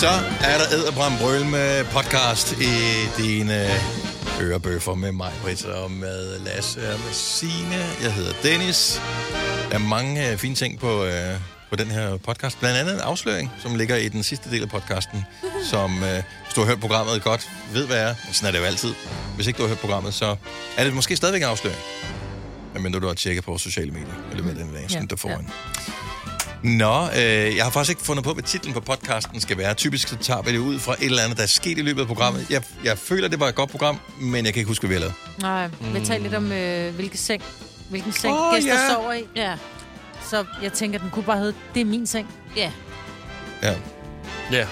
Så er der Æderbram Brøl med podcast i dine ørebøffer med mig, Britt, og med Lasse og med Signe. Jeg hedder Dennis. Der er mange øh, fine ting på, øh, på den her podcast. Blandt andet en afsløring, som ligger i den sidste del af podcasten, som øh, hvis du har hørt programmet godt, ved hvad er. Sådan er det jo altid. Hvis ikke du har hørt programmet, så er det måske stadigvæk en afsløring. Men du har tjekket på vores sociale medier, eller hvad den dag, sådan der foran. Nå, øh, jeg har faktisk ikke fundet på, hvad titlen på podcasten skal være. Typisk så tager vi det ud fra et eller andet, der er sket i løbet af programmet. Jeg, jeg føler, det var et godt program, men jeg kan ikke huske, hvad vi har lavet. Nej, vi taler lidt om, øh, hvilke seng, hvilken seng oh, gæster ja. sover i. Ja. Så jeg tænker, den kunne bare hedde, det er min seng. Ja. Ja. Ja.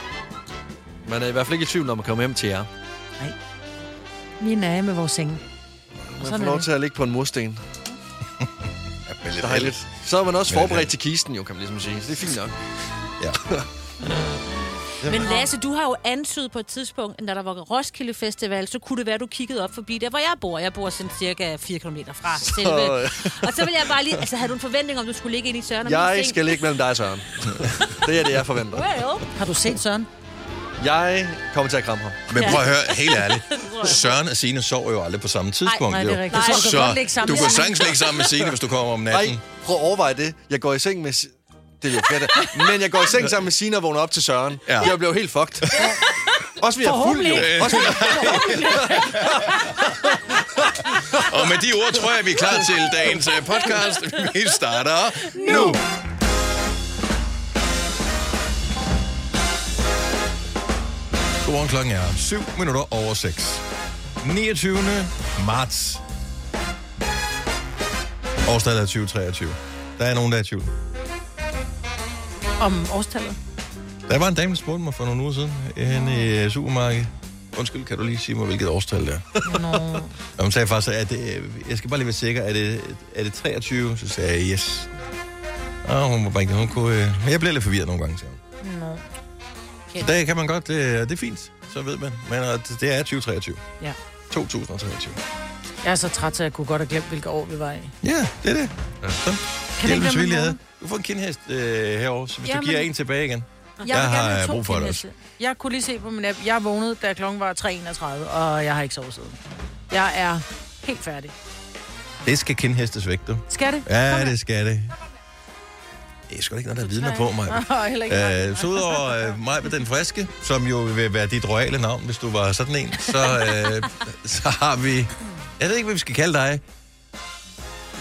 Man er i hvert fald ikke i tvivl, når man kommer hjem til jer. Vi er nære med vores senge. Man får er lov det. til at ligge på en mursten. Men lidt Dejligt. Så er man også forberedt til kisten, jo, kan man ligesom sige. Så det er fint nok. Ja. Men Lasse, du har jo antydet på et tidspunkt, når der var Roskilde Festival, så kunne det være, at du kiggede op forbi der, hvor jeg bor. Jeg bor sådan cirka 4 km fra selve. Og så vil jeg bare lige... Altså, havde du en forventning om, du skulle ligge ind i Søren og Jeg skal ligge mellem dig og Søren. Det er det, jeg forventer. Well. Har du set Søren? Jeg kommer til at kramme ham. Men prøv at høre, helt ærligt. Søren og Signe sover jo aldrig på samme tidspunkt. Nej, det er rigtigt. Så du kan Så du med kan Signe. sagtens ligge sammen med Signe, hvis du kommer om Nej, natten. prøv at overveje det. Jeg går i seng med... Det er jo fedt. Men jeg går i seng sammen med Sina og vågner op til Søren. Ja. Ja. Jeg blev helt fucked. Også vi er fuld, jo. Også vi er Og med de ord tror jeg, vi er klar til dagens øh, podcast. Vi starter nu. Godmorgen klokken er 7 minutter over 6. 29. marts. Årstallet er 2023. Der er nogen, der er i tvivl. Om årstallet. Der var en dame, der spurgte mig for nogle uger siden henne i øh, supermarkedet. Undskyld, kan du lige sige mig, hvilket årstal det er? Nå. Og hun sagde faktisk, at det, jeg skal bare lige være sikker, er det, er det 23? Så sagde jeg, yes. Og hun var bare ikke, hun kunne, øh, jeg bliver lidt forvirret nogle gange, siger hun. Så der kan man godt, det, det er fint, så ved man. Men det- det er 2023. Ja. 2023. Jeg er så træt, så jeg kunne godt have glemt, hvilke år vi var i. Ja, det er det. Ja. Så Kan det ikke være? Du får en kindhest øh, herovre, så hvis Jamen- du giver en tilbage igen. Jeg, Jeg har, brug for det kindheste. Jeg kunne lige se på min app. Jeg vågnede, da klokken var 3.31, og jeg har ikke sovet siden. Jeg er helt færdig. Det skal kindhestes væk, du. Skal det? Ja, Kom her. det skal det. Det er sgu da ikke noget, der vidner på mig. Øh, så udover øh, mig med den friske, som jo vil være dit royale navn, hvis du var sådan en, så, øh, så har vi... Jeg ved ikke, hvad vi skal kalde dig.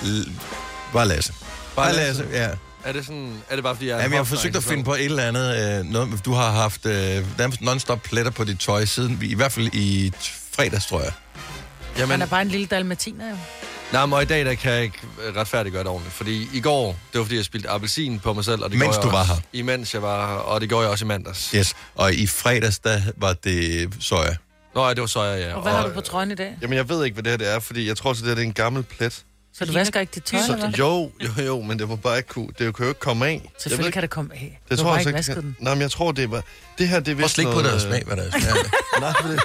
L- bare Lasse. Bare Lasse, ja. Er det, sådan, er det bare, fordi jeg er Jamen, jeg har forsøgt at finde på et eller andet. Øh, noget, du har haft øh, non-stop pletter på dit tøj siden, i hvert fald i t- fredags, tror jeg. Han Jamen, er bare en lille dalmatiner, jo. Nej, men og i dag der kan jeg ikke retfærdiggøre det ordentligt. Fordi i går, det var fordi, jeg spildte appelsin på mig selv. Og det Mens du jeg var også, Imens jeg var her, og det gjorde jeg også i mandags. Yes. Og i fredags, der var det soja. Nå, ja, det var så jeg, ja. Og hvad har du på trøjen i dag? Jamen, jeg ved ikke, hvad det her det er, fordi jeg tror, at det her det er en gammel plet. Så du vasker ikke dit tøj, Så, eller jo, jo, jo, men det var bare ikke kunne, det kan jo ikke komme af. Jeg ved Selvfølgelig ikke- kan det komme af. det du tror jeg ikke den. Nej, men jeg tror, det var... Det her, det er Prøv vist slik på noget, det og øh, smag, hvad der er. Nej, det,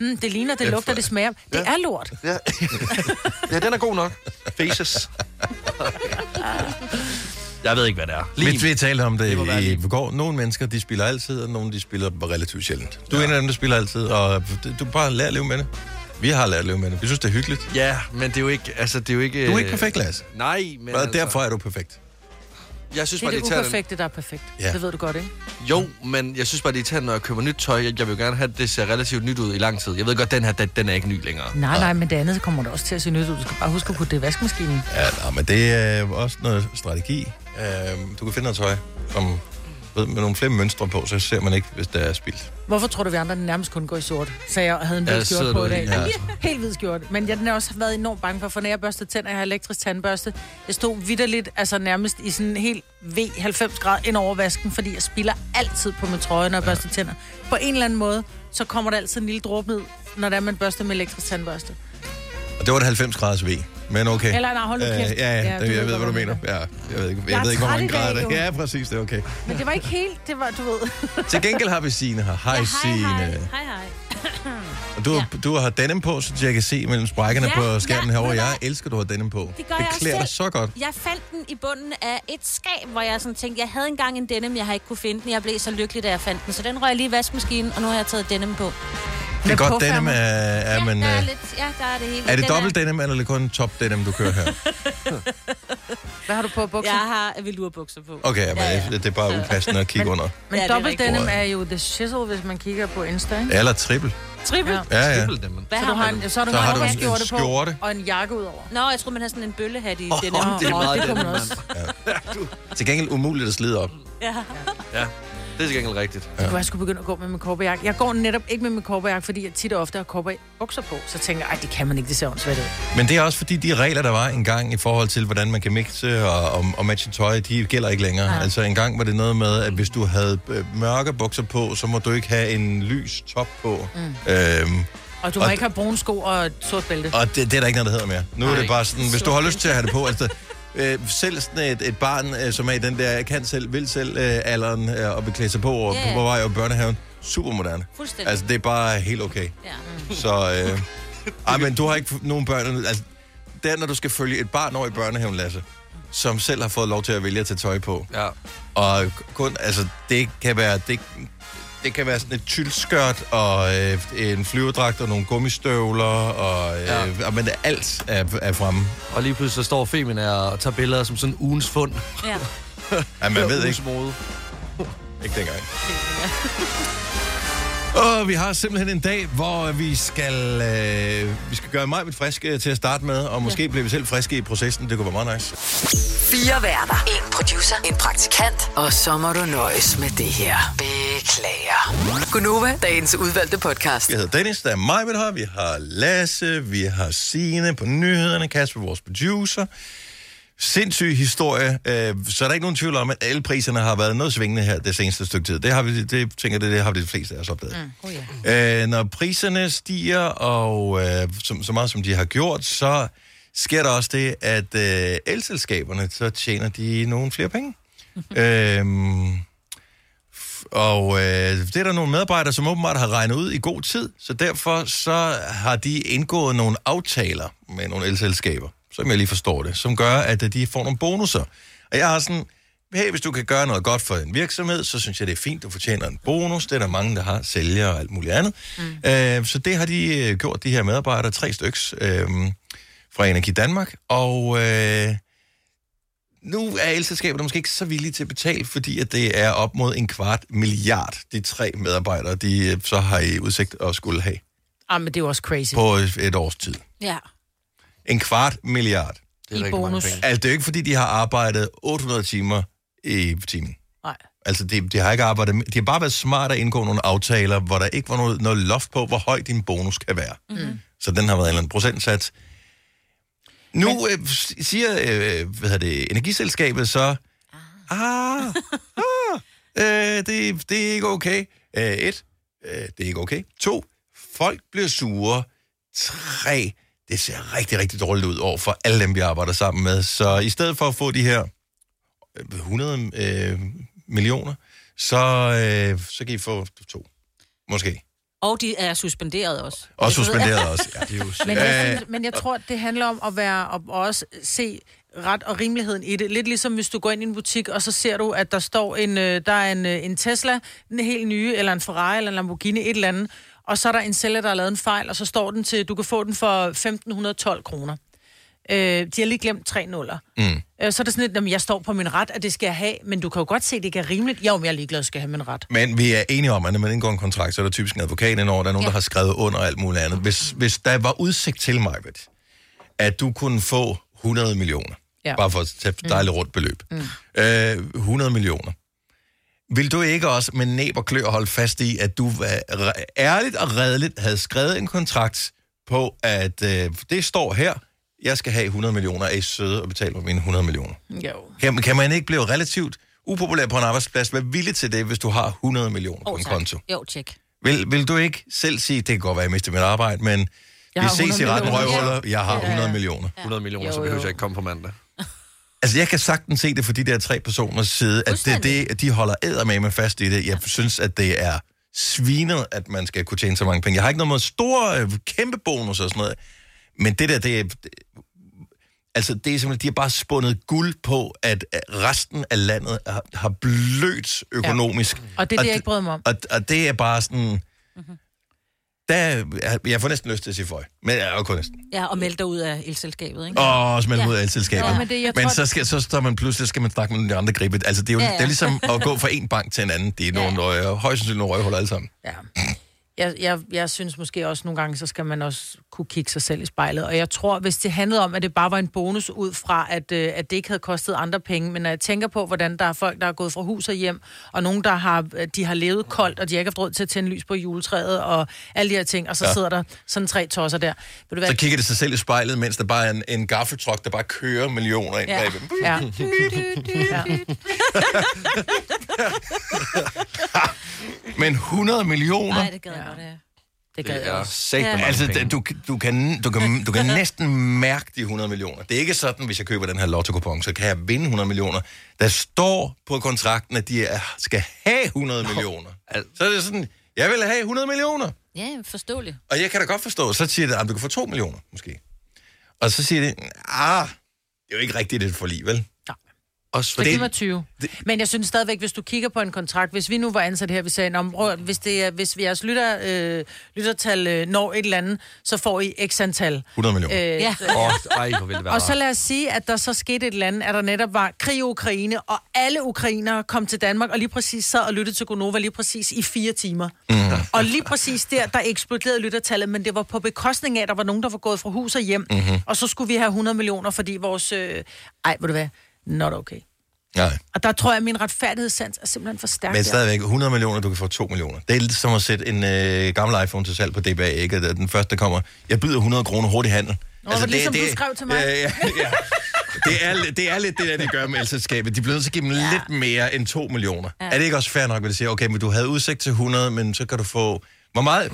Mm, det ligner, det Ja, lugter, det smager. Det Ja. er lort. ja. ja, den er god nok. Faces. Jeg ved ikke, hvad det er. Vi, vi talte om det, Det i går. Nogle mennesker, de spiller altid, og nogle, de spiller relativt sjældent. Du er en af dem, der spiller altid, og du bare lærer at leve med det. Vi har lært at leve med det. Vi synes, det er hyggeligt. Ja, men det er jo ikke... Altså, det er jo ikke... Du er ikke perfekt, Lasse. Nej, men Og altså, derfor er du perfekt. Jeg synes Det er bare, det det irriterende. uperfekte, der er perfekt. Ja. Det ved du godt, ikke? Jo, men jeg synes bare, det er irriterende, når jeg køber nyt tøj. Jeg, jeg vil jo gerne have, at det ser relativt nyt ud i lang tid. Jeg ved godt, den her, den, den er ikke ny længere. Nej, nej, men det andet kommer der også til at se nyt ud. Du skal bare huske at putte det i vaskemaskinen. Ja, nej, men det er også noget strategi. Øhm, Du kan finde noget tøj, som ved, med nogle flere mønstre på, så ser man ikke, hvis det er spildt. Hvorfor tror du, vi andre nærmest kun går i sort? Så jeg havde en Ja, hvid det skjort på i dag. ja. Ja. Helt hvid skjort. Men jeg den har også været enormt bange for, for når jeg børster tænder, jeg har elektrisk tandbørste. Jeg stod vidderligt, altså nærmest i sådan en helt V90 grad ind over vasken, fordi jeg spiller altid på min trøje, når jeg børster tænder. På en eller anden måde, så kommer der altid en lille dråbe ned, når det er, man børster med elektrisk tandbørste. Og det var et 90 graders V, men okay. Eller nej, hold nu Øh, kæft. ja, ja, Ja, det, du jeg ved, hvad du mener. jeg Ja, jeg ved ikke, jeg Jeg er ved ikke hvor mange grader det er. Ja, præcis, det er okay. Men det var ikke helt, det var, du ved. Til gengæld har vi Signe her. Hej, Hej, Signe. hej. Hej, hej. Og du, Ja. du har denim på, så jeg kan se mellem sprækkerne Ja, på skærmen ja, herovre. Jeg elsker, at du har denim på. Det gør det jeg klæder dig selv. så godt. Jeg fandt den i bunden af et skab, hvor jeg sådan tænkte, jeg havde engang en denim, jeg har ikke kunne finde den. Jeg blev så lykkelig, da jeg fandt den. Så den røg jeg lige i vaskemaskinen, og nu har jeg taget denim på. Det er godt, påfærmer. denim er, er, ja, men, der er øh, lidt, ja, der er det hele. er det Den dobbelt denim, eller er det kun top denim, du kører her? Hvad har du på bukser? Jeg har velurbukser på. Okay, men Ja, ja. det er bare upassende at kigge under. Men Ja, er dobbelt denim er jo the shizzle, hvis man kigger på Insta, ikke? Eller triple. Triple. Ja. Ja. Ja, ja. Triple. Hvad Så, har du har en, så har du, Så har en du en skjorte, skjorte. på, og en jakke ud over. Nå, jeg tror man har sådan en bøllehat i oh, denim. det er meget det kunne man denim, også. Til gengæld umuligt at slide op. Ja. Ja, det er til gengæld rigtigt. Ja. Jeg skulle begynde at gå med min korperjakke. Jeg går netop ikke med min korperjakke, fordi jeg tit og ofte har korperbukser på. Så tænker jeg, det kan man ikke, det ser åndssvagt ud. Men det er også fordi, de regler, der var engang i forhold til, hvordan man kan mixe og, og, og matche tøj, de gælder ikke længere. Ja. Altså engang var det noget med, at hvis du havde øh, mørke bukser på, så må du ikke have en lys top på. Mm. Øhm, Og du må Og ikke have brune sko og et sort bælte. og det, det er der ikke noget, der hedder mere. Nu er Nej. det bare sådan, hvis du har lyst til at have det på, altså... Øh, selv sådan et, et barn, øh, som er i den der, jeg kan selv, vil selv øh, alderen øh, og beklæde sig på, og ja. på vej over børnehaven, super moderne. Fuldstændig. Altså, det er bare helt okay. Ja. Så, øh, ej, men du har ikke nogen børn. Altså, der, når du skal følge et barn over i børnehaven, Lasse, som selv har fået lov til at vælge at tage tøj på. Ja. Og kun, altså, det kan være, det, det kan være sådan et tyldskørt, og øh, en flyverdragt, og nogle gummistøvler, og, øh, Ja. ja. men alt er, er fremme. Og lige pludselig så står Femina og tager billeder som sådan ugens fund. ja. Ja, man ved ugens ikke, mode. ikke dengang. Og vi har simpelthen en dag, hvor vi skal, øh, vi skal gøre mig mit friske til at starte med, og måske ja. bliver vi selv friske i processen. Det kunne være meget nice. Fire værter. En producer. En praktikant. Og så må du nøjes med det her. Beklager. Gunova, dagens udvalgte podcast. Jeg hedder Dennis, der er mig, vi har. Vi har Lasse, vi har Signe på nyhederne, Kasper, vores producer. Sindssyg historie. Øh, så er der ikke nogen tvivl om, at alle priserne har været noget svingende her det seneste stykke tid. Det har vi, det tænker jeg, det har vi de fleste af os opdaget. Mm. Oh, ja. Øh, når priserne stiger, og øh, så, så meget som de har gjort, så sker der også det, at øh, elselskaberne, så tjener de nogle flere penge. øhm, f- og øh, det er der nogle medarbejdere, som åbenbart har regnet ud i god tid, så derfor så har de indgået nogle aftaler med nogle elselskaber, som jeg lige forstår det, som gør, at øh, de får nogle bonusser. Og jeg har sådan, hey, hvis du kan gøre noget godt for en virksomhed, så synes jeg, det er fint, du fortjener en bonus. Det er der mange, der har, sælgere og alt muligt andet. Mm. Øh, så det har de øh, gjort, de her medarbejdere, tre styks øh, fra Energi Danmark. Og øh, nu er elselskaberne måske ikke så villige til at betale, fordi at det er op mod en kvart milliard, de tre medarbejdere, de øh, så har i udsigt at skulle have Ah, men det er jo også crazy. på et års tid. ja. En kvart milliard. Det er I rigtig bonus. mange penge. Altså, det er jo ikke, fordi de har arbejdet 800 timer i timen. Nej. Altså, de, de har ikke arbejdet... De har bare været smart at indgå nogle aftaler, hvor der ikke var noget, noget loft på, hvor høj din bonus kan være. Mm. Så den har været en eller anden procentsats. Nu øh, siger øh, hvad hedder det, energiselskabet så, ah, ah, øh, det, det er ikke okay. Øh, et, øh, det er ikke okay. To, folk bliver sure. Tre, det ser rigtig, rigtig dårligt ud over for alle dem, vi arbejder sammen med. Så i stedet for at få de her øh, 100 øh, millioner, så, øh, så kan I få to. Måske. Og de er suspenderet også. Og suspenderet også. Ja. Det er jo Men Øh, jeg, synes, men jeg tror, det handler om at være og også se ret og rimeligheden i det. Lidt ligesom hvis du går ind i en butik, og så ser du, at der står en, øh, der er en, øh, en Tesla, den helt nye, eller en Ferrari, eller en Lamborghini, et eller andet, og så er der en sælger, der har lavet en fejl, og så står den til, du kan få den for 1.512 kroner. Øh, de har lige glemt tre nuller. Mm. Øh, så er det sådan lidt, at jeg står på min ret, at det skal jeg have, men du kan jo godt se, at det ikke er rimeligt. Jo, men jeg er ligeglad, skal jeg have min ret. Men vi er enige om, at når man indgår en kontrakt, så er der typisk en advokat indover, der er nogen, ja. der har skrevet under og alt muligt andet. Hvis, hvis der var udsigt til mig, at du kunne få 100 millioner. Ja. bare for at tage et dejligt rundt beløb, mm. øh, 100 millioner, vil du ikke også med næb og klør holde fast i, at du øh, ærligt og redeligt havde skrevet en kontrakt på, at øh, det står her, jeg skal have 100 millioner, er I søde og betale mig mine 100 millioner? Jo. Kan, kan man ikke blive relativt upopulær på en arbejdsplads? Vær villig til det, hvis du har 100 millioner på Oh, en tak. konto. Jo, tjek. Vil, vil du ikke selv sige, det kan godt være, at jeg mister mit arbejde, men Jeg vi ses 100 i retten røvhuller, jeg har 100 millioner. 100 millioner, Jo, så jo. behøver jeg ikke komme på mandag. Altså, jeg kan sagtens se det for de der tre personers side, at det, det, de holder æder med fast i det. Jeg synes, at det er svinet, at man skal kunne tjene så mange penge. Jeg har ikke noget med store, øh, kæmpe bonus og sådan noget. Men det der, det er... det- Altså, det er simpelthen, de har bare spundet guld på, at at resten af landet har, har blødt økonomisk. Ja. Og det er det, jeg ikke bryder mig om. Og, og det er bare sådan... Mhm. Mm-hmm. Der, jeg, får næsten lyst til at sige føj. Men jeg er kun næsten. Ja, og melde dig ud af elselskabet, ikke? Åh, oh, smelt Ja. ja. ud af elselskabet. Ja, men det- jeg men tror- så, skal, så står man pludselig, skal man snakke med de andre gribe. Altså, det er jo Ja, ja. Det er ligesom at gå fra en bank til en anden. Det er nogle ja. røg, højst sandsynligt nogle røghuller alle sammen. Ja. Jeg, jeg, jeg synes måske også nogle gange, så skal man også kunne kigge sig selv i spejlet. Og jeg tror, hvis det handlede om, at det bare var en bonus ud fra, at, øh, at det ikke havde kostet andre penge, men når jeg tænker på, hvordan der er folk, der er gået fra hus og hjem, og nogen, der har, øh, de har levet koldt, og de har ikke haft råd til at tænde lys på juletræet, og alle de her ting, og så ja. Sidder der sådan tre tosser der. Ved du hvad? Så kigger det sig selv i spejlet, mens der bare er en, en gaffeltruck, der bare kører millioner ind Ja. bagved. Ja. ja. Men 100 millioner? Nej, det gad jeg ja. Det Det jeg er også. sagt Ja. Altså, du, du, kan, du, kan, du kan næsten mærke de 100 millioner. Det er ikke sådan, hvis jeg køber den her lotto så kan jeg vinde 100 millioner. Der står på kontrakten, at de er, skal have 100 millioner. Så er det sådan, jeg vil have 100 millioner. Ja, forståeligt. Og jeg kan da godt forstå, så siger det, at du kan få 2 millioner, måske. Og så siger det, ah, det er jo ikke rigtigt et forlig, vel? Også Så fordi... det var 20. Men jeg synes stadigvæk, hvis du kigger på en kontrakt, hvis vi nu var ansat her, vi sagde, "Nå, men prøv, at- hvis, det er, hvis vi jeres lytter, øh, lyttertal øh, når et eller andet, så får I x antal. 100 millioner. Øh, Ja. Åh, oh, ej, hvor vil det være og så lad os sige, at der så skete et eller andet, at der netop var krig i Ukraine, og alle ukrainere kom til Danmark, og lige præcis sad og lyttede til Gonova lige præcis i fire timer. Mm. Og lige præcis der, der eksploderede lyttertallet, men det var på bekostning af, at der var nogen, der var gået fra hus og hjem, mm-hmm. og så skulle vi have 100 millioner, fordi vores... Øh, ej, ved du hvad? Not okay. Nej. Og der tror jeg, at min retfærdighedssans er simpelthen for stærk. Men stadigvæk 100 millioner, du kan få 2 millioner. Det er lidt som at sætte en øh, gammel iPhone til salg på DBA, ikke? At Den første, der kommer, jeg byder 100 kroner hurtig handel. Nå, det, ligesom du skrev til mig. Ja, ja, ja. Det er, det er lidt det, der de gør med elselskabet. De bliver nødt til at give dem ja. lidt mere end 2 millioner. Ja. Er det ikke også fair nok, at de siger, okay, men du havde udsigt til 100, men så kan du få... Hvor meget...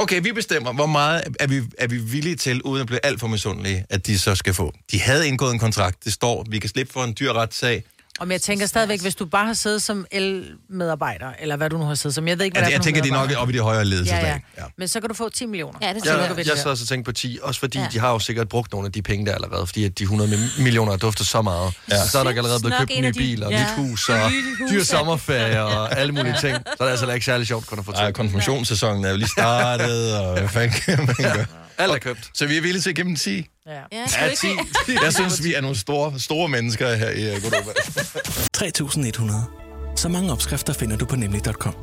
Okay, vi bestemmer, hvor meget er vi, er vi villige til, uden at blive alt for misundelige, at de så skal få. De havde indgået en kontrakt. Det står, vi kan slippe for en dyr retssag. Og jeg tænker stadigvæk, hvis du bare har siddet som el-medarbejder, eller hvad du nu har siddet som, jeg ved ikke, hvad Altså, det er jeg tænker, de er nok oppe i de højere ledelseslag. Ja, ja. Men så kan du få 10 millioner. Ja, det jeg. Jeg, jeg så også og tænkt på 10, også fordi Ja. ja. de har jo sikkert brugt nogle af de penge der allerede, fordi at de 100 mi- millioner dufter så meget. Ja. Så er der allerede blevet købt en ny bil og ja. nyt hus og dyr ja. sommerferie og alle mulige ting. Så er det altså ikke særlig sjovt kun at få Ej, to. konfirmationssæsonen er jo lige startet, og hvad fanden kan man gøre? Alt er købt. Så vi er villige til at give dem 10. Ja. Ja, Ja, 10. Jeg synes, vi er nogle store, store mennesker her i uh, Godova. 3100. Så mange opskrifter finder du på nemlig.com.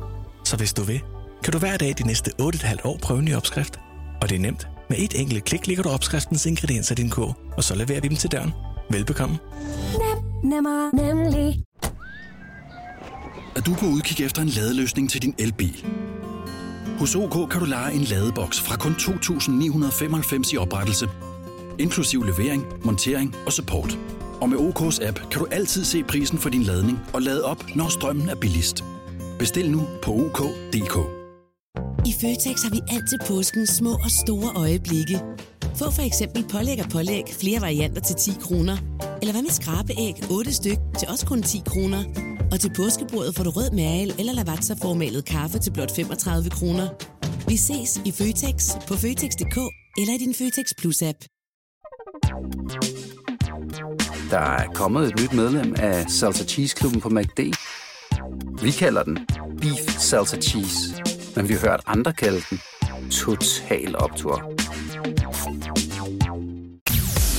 Så hvis du vil, kan du hver dag de næste 8,5 år prøve en ny opskrift. Og det er nemt. Med et enkelt klik ligger du opskriftens ingredienser i din kog, og så leverer vi dem til døren. Velbekomme. Nemmer, nemlig. Er du på udkig efter en ladeløsning til din elbil? Hos OK kan du lege en ladeboks fra kun 2.995 i oprettelse, inklusiv levering, montering og support. Og med OK's app kan du altid se prisen for din ladning og lade op, når strømmen er billigst. Bestil nu på OK.dk. I Føtex har vi altid påsken små og store øjeblikke. Få for eksempel pålæg og pålæg flere varianter til 10 kroner. Eller hvad med skrabeæg 8 styk til også kun 10 kroner. Og til påskebordet får du rød mal eller lavatserformalet kaffe til blot 35 kroner. Vi ses i Føtex på Føtex.dk eller i din Føtex Plus-app. Der er kommet et nyt medlem af Salsa Cheese Klubben på MACD. Vi kalder den Beef Salsa Cheese, men vi har hørt andre kalde den Total Optor.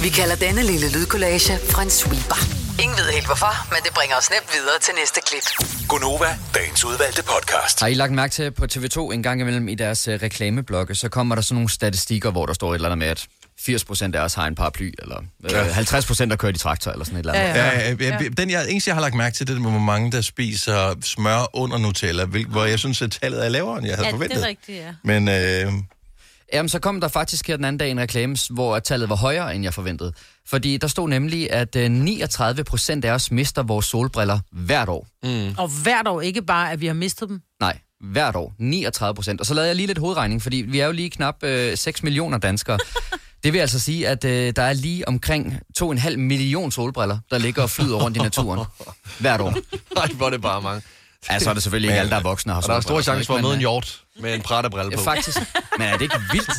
Vi kalder denne lille lydkollage Frans sweeper. Ingen ved helt hvorfor, men det bringer os nemt videre til næste klip. Gonova, dagens udvalgte podcast. Har I lagt mærke til på TV2 en gang imellem i deres uh, reklameblokke, så kommer der sådan nogle statistikker, hvor der står et eller andet med, at 80% af os har en paraply, eller øh, 50% der kører i traktor, eller sådan et eller andet. Ja, ja, ja. ja. Den jeg, eneste, jeg har lagt mærke til, det er, hvor mange, der spiser smør under Nutella, hvil, hvor jeg synes, at tallet er lavere, end jeg havde Ja, forventet. det er rigtigt, ja. Men øh, Jamen, så kom der faktisk her den anden dag en reklame, hvor tallet var højere, end jeg forventede. Fordi der stod nemlig, at øh, 39 procent af os mister vores solbriller hvert år. Mm. Og hvert år ikke bare, at vi har mistet dem. Nej, hvert år. 39 procent. Og så lavede jeg lige lidt hovedregning, fordi vi er jo lige knap øh, 6 millioner danskere. Det vil altså sige, at øh, der er lige omkring 2,5 million solbriller, der ligger og flyder rundt i naturen hvert år. Nej, hvor er det bare mange. Ja, så er det selvfølgelig ikke alle, der er voksne og har Og der er stor chance for at møde en Men, hjort med en prætterbrille Ja, på. faktisk. Men er det ikke vildt?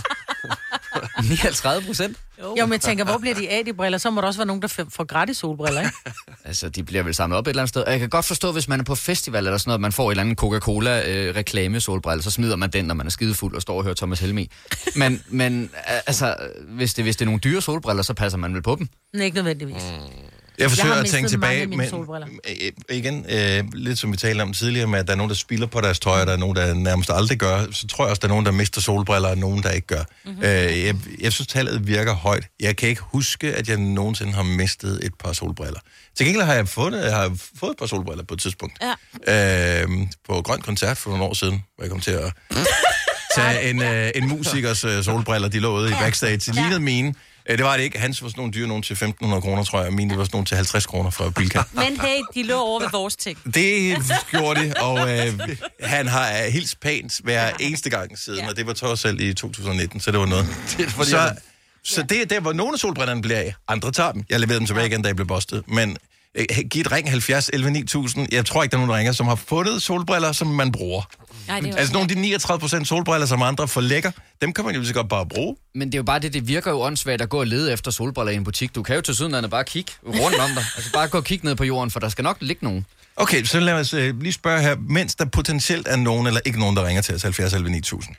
39 procent? Jo, men jeg tænker, hvor bliver de af, de briller? Så må der også være nogen, der får gratis solbriller, ikke? Altså, de bliver vel samlet op et eller andet sted. Og jeg kan godt forstå, hvis man er på festival eller sådan noget, man får et eller andet Coca-Cola-reklame solbrille, så smider man den, når man er skidefuld og står og hører Thomas Helmi. Men, men øh, altså, hvis det, hvis det er nogle dyre solbriller, så passer man vel på dem. Men ikke nødvendigvis. Jeg forsøger har at tænke tilbage, men igen, øh, lidt som vi talte om tidligere, med at der er nogen, der spilder på deres tøj, og der er nogen, der nærmest aldrig gør, så tror jeg også, der er nogen, der mister solbriller, og nogen, der ikke gør. Mhm. Mm-hmm. Øh, jeg, jeg synes, tallet virker højt. Jeg kan ikke huske, at jeg nogensinde har mistet et par solbriller. Til gengæld har jeg fået, jeg har fået et par solbriller på et tidspunkt. Ja. Øh, på Grøn Koncert for nogle år siden, hvor jeg kom til at tage en, øh, en musikers øh, solbriller, de lå ude i backstage. De lignede mine. Øh, det var det ikke. Hans var sådan nogle dyre, nogen til 1.500 kroner, tror jeg. og Mine det var sådan nogle til 50 kroner fra Bilka. Men hey, de lå over ved vores ting. Det gjorde det, og øh, han har øh, helt pænt hver eneste gang siden, ja. og det var trods selv i 2019, så det var noget. Det er fordi, så, han- så det er der, hvor nogle af solbrillerne bliver af, andre tager dem. Jeg leverede dem tilbage igen, da jeg blev bustet. Men øh, giv et ring 70 11 9000. Jeg tror ikke, der er nogen, der ringer, som har fundet solbriller, som man bruger. Nej, det Altså nogle af de 39 procent solbriller, som andre forlægger, dem kan man jo lige så godt bare bruge. Men det er jo bare det, det virker jo åndssvagt at gå og lede efter solbriller i en butik. Du kan jo til sydenlandet bare kigge rundt om dig. Altså bare gå og kigge ned på jorden, for der skal nok ligge nogen. Okay, så lad os øh, lige spørge her, mens der potentielt er nogen eller ikke nogen, der ringer til os 70 11 9000.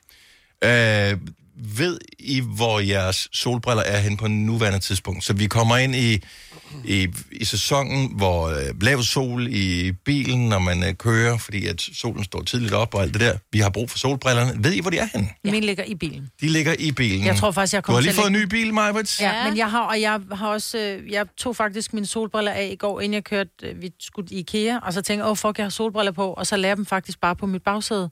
Øh, ved I, hvor jeres solbriller er hen på nuværende tidspunkt? Så vi kommer ind i, i, i sæsonen, hvor øh, lav sol i bilen, når man øh, kører, fordi at solen står tidligt op og alt det der. Vi har brug for solbrillerne. Ved I, hvor de er henne? Ja. Min ligger i bilen. De ligger i bilen. Jeg tror faktisk, jeg Du kommer har lige fået en ny bil, Majbert? Ja, men jeg har, og jeg har også, øh, jeg tog faktisk mine solbriller af i går, inden jeg kørte, øh, vi skulle i IKEA, og så tænkte jeg, åh oh, fuck, jeg har solbriller på, og så lagde jeg dem faktisk bare på mit bagsæde.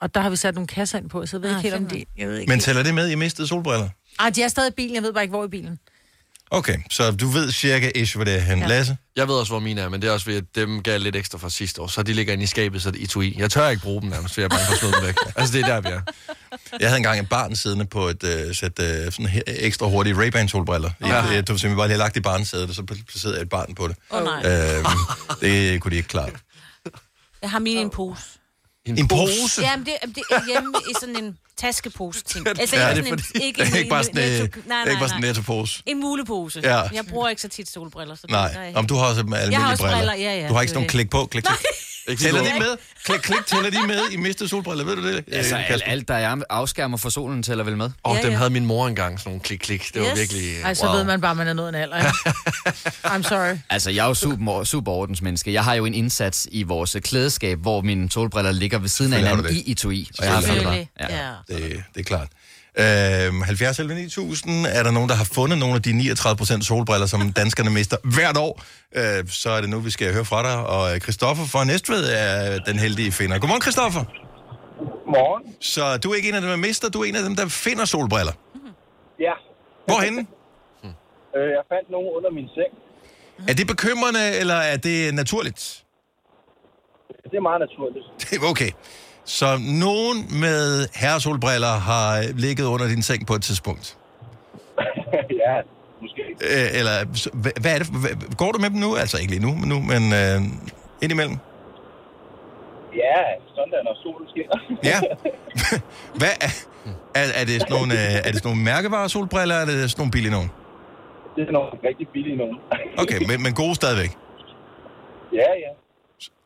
Og der har vi sat nogle kasser ind på, så jeg ved Ah, ikke helt om fedt de... Jeg ved ikke Men tæller det med, at I mistede solbriller? Ej, de er stadig i bilen, jeg ved bare ikke, hvor i bilen. Okay, så du ved cirka ish, hvor det er hen. Ja. Lasse? Jeg ved også, hvor mine er, men det er også ved, at dem gav jeg lidt ekstra fra sidste år. Så de ligger inde i skabet, så det er i. Jeg tør ikke bruge dem nærmest, for jeg er bange for at smide dem væk. Altså, det er der, vi er. Jeg havde engang et barn siddende på et uh, sæt uh, sådan her, ekstra hurtige Ray-Ban solbriller. Ja. Ja. Det, det var simpelthen bare lige lagt i barnesædet, og så placerede jeg et barn på det. Åh oh, nej. Uh, det kunne de ikke klare. Jeg har mine i en pose. En, en pose? Jamen, det, det er hjemme i sådan en taskepose-ting. Altså, Ja, ikke det er sådan en, ikke, en, ikke bare sådan, netto- øh, nej, ikke nej, bare sådan en nej. nettopose. En mulepose. Ja. Jeg bruger ikke så tit solbriller. Så Nej, det, om du har også almindelige Jeg har også briller. briller, ja, ja, du har ikke sådan nogle klik på, klik, klik. Tæller lige de med? Klik, klik, tæller de med i mistede solbriller, ved du det? Altså, Øh, alt, alt der er afskærmer for solen, tæller vel med? Og Ja, dem ja. havde min mor engang, sådan nogle klik-klik. Det var Yes. virkelig... Ej, så wow. ved man bare, at man er nået en alder, ja. I'm sorry. Altså, jeg er jo super, super ordensmenneske. Jeg har jo en indsats i vores klædeskab, hvor mine solbriller ligger ved siden af hinanden i etui. Og jeg har. Ja. Det, det er klart. Øhm, 70 11 9000 er der nogen, der har fundet nogle af de 39% solbriller, som danskerne mister hvert år. Øh, så er det nu, vi skal høre fra dig. Og øh, Christoffer fra Næstved er den heldige finder. Godmorgen, Christoffer. Morgen. Så du er ikke en af dem, der mister, du er en af dem, der finder solbriller. Ja. Hvorhenne? Øh, jeg fandt nogen under min seng. Er det bekymrende, eller er det naturligt? Det er meget naturligt. Det er okay. Så nogen med herresolbriller har ligget under din seng på et tidspunkt? ja, måske. Øh, eller, hvad er det? Hvad, går du med dem nu? Altså ikke lige nu, men, nu, men øh, indimellem? Ja, sådan når solen skinner. Ja. Hvad er, er, er, det sådan nogle, øh, er det sådan nogle mærkevarer solbriller, eller er det sådan nogle billige nogen? det er nogle rigtig billige nogen. Okay, men, men gode stadigvæk. ja, ja.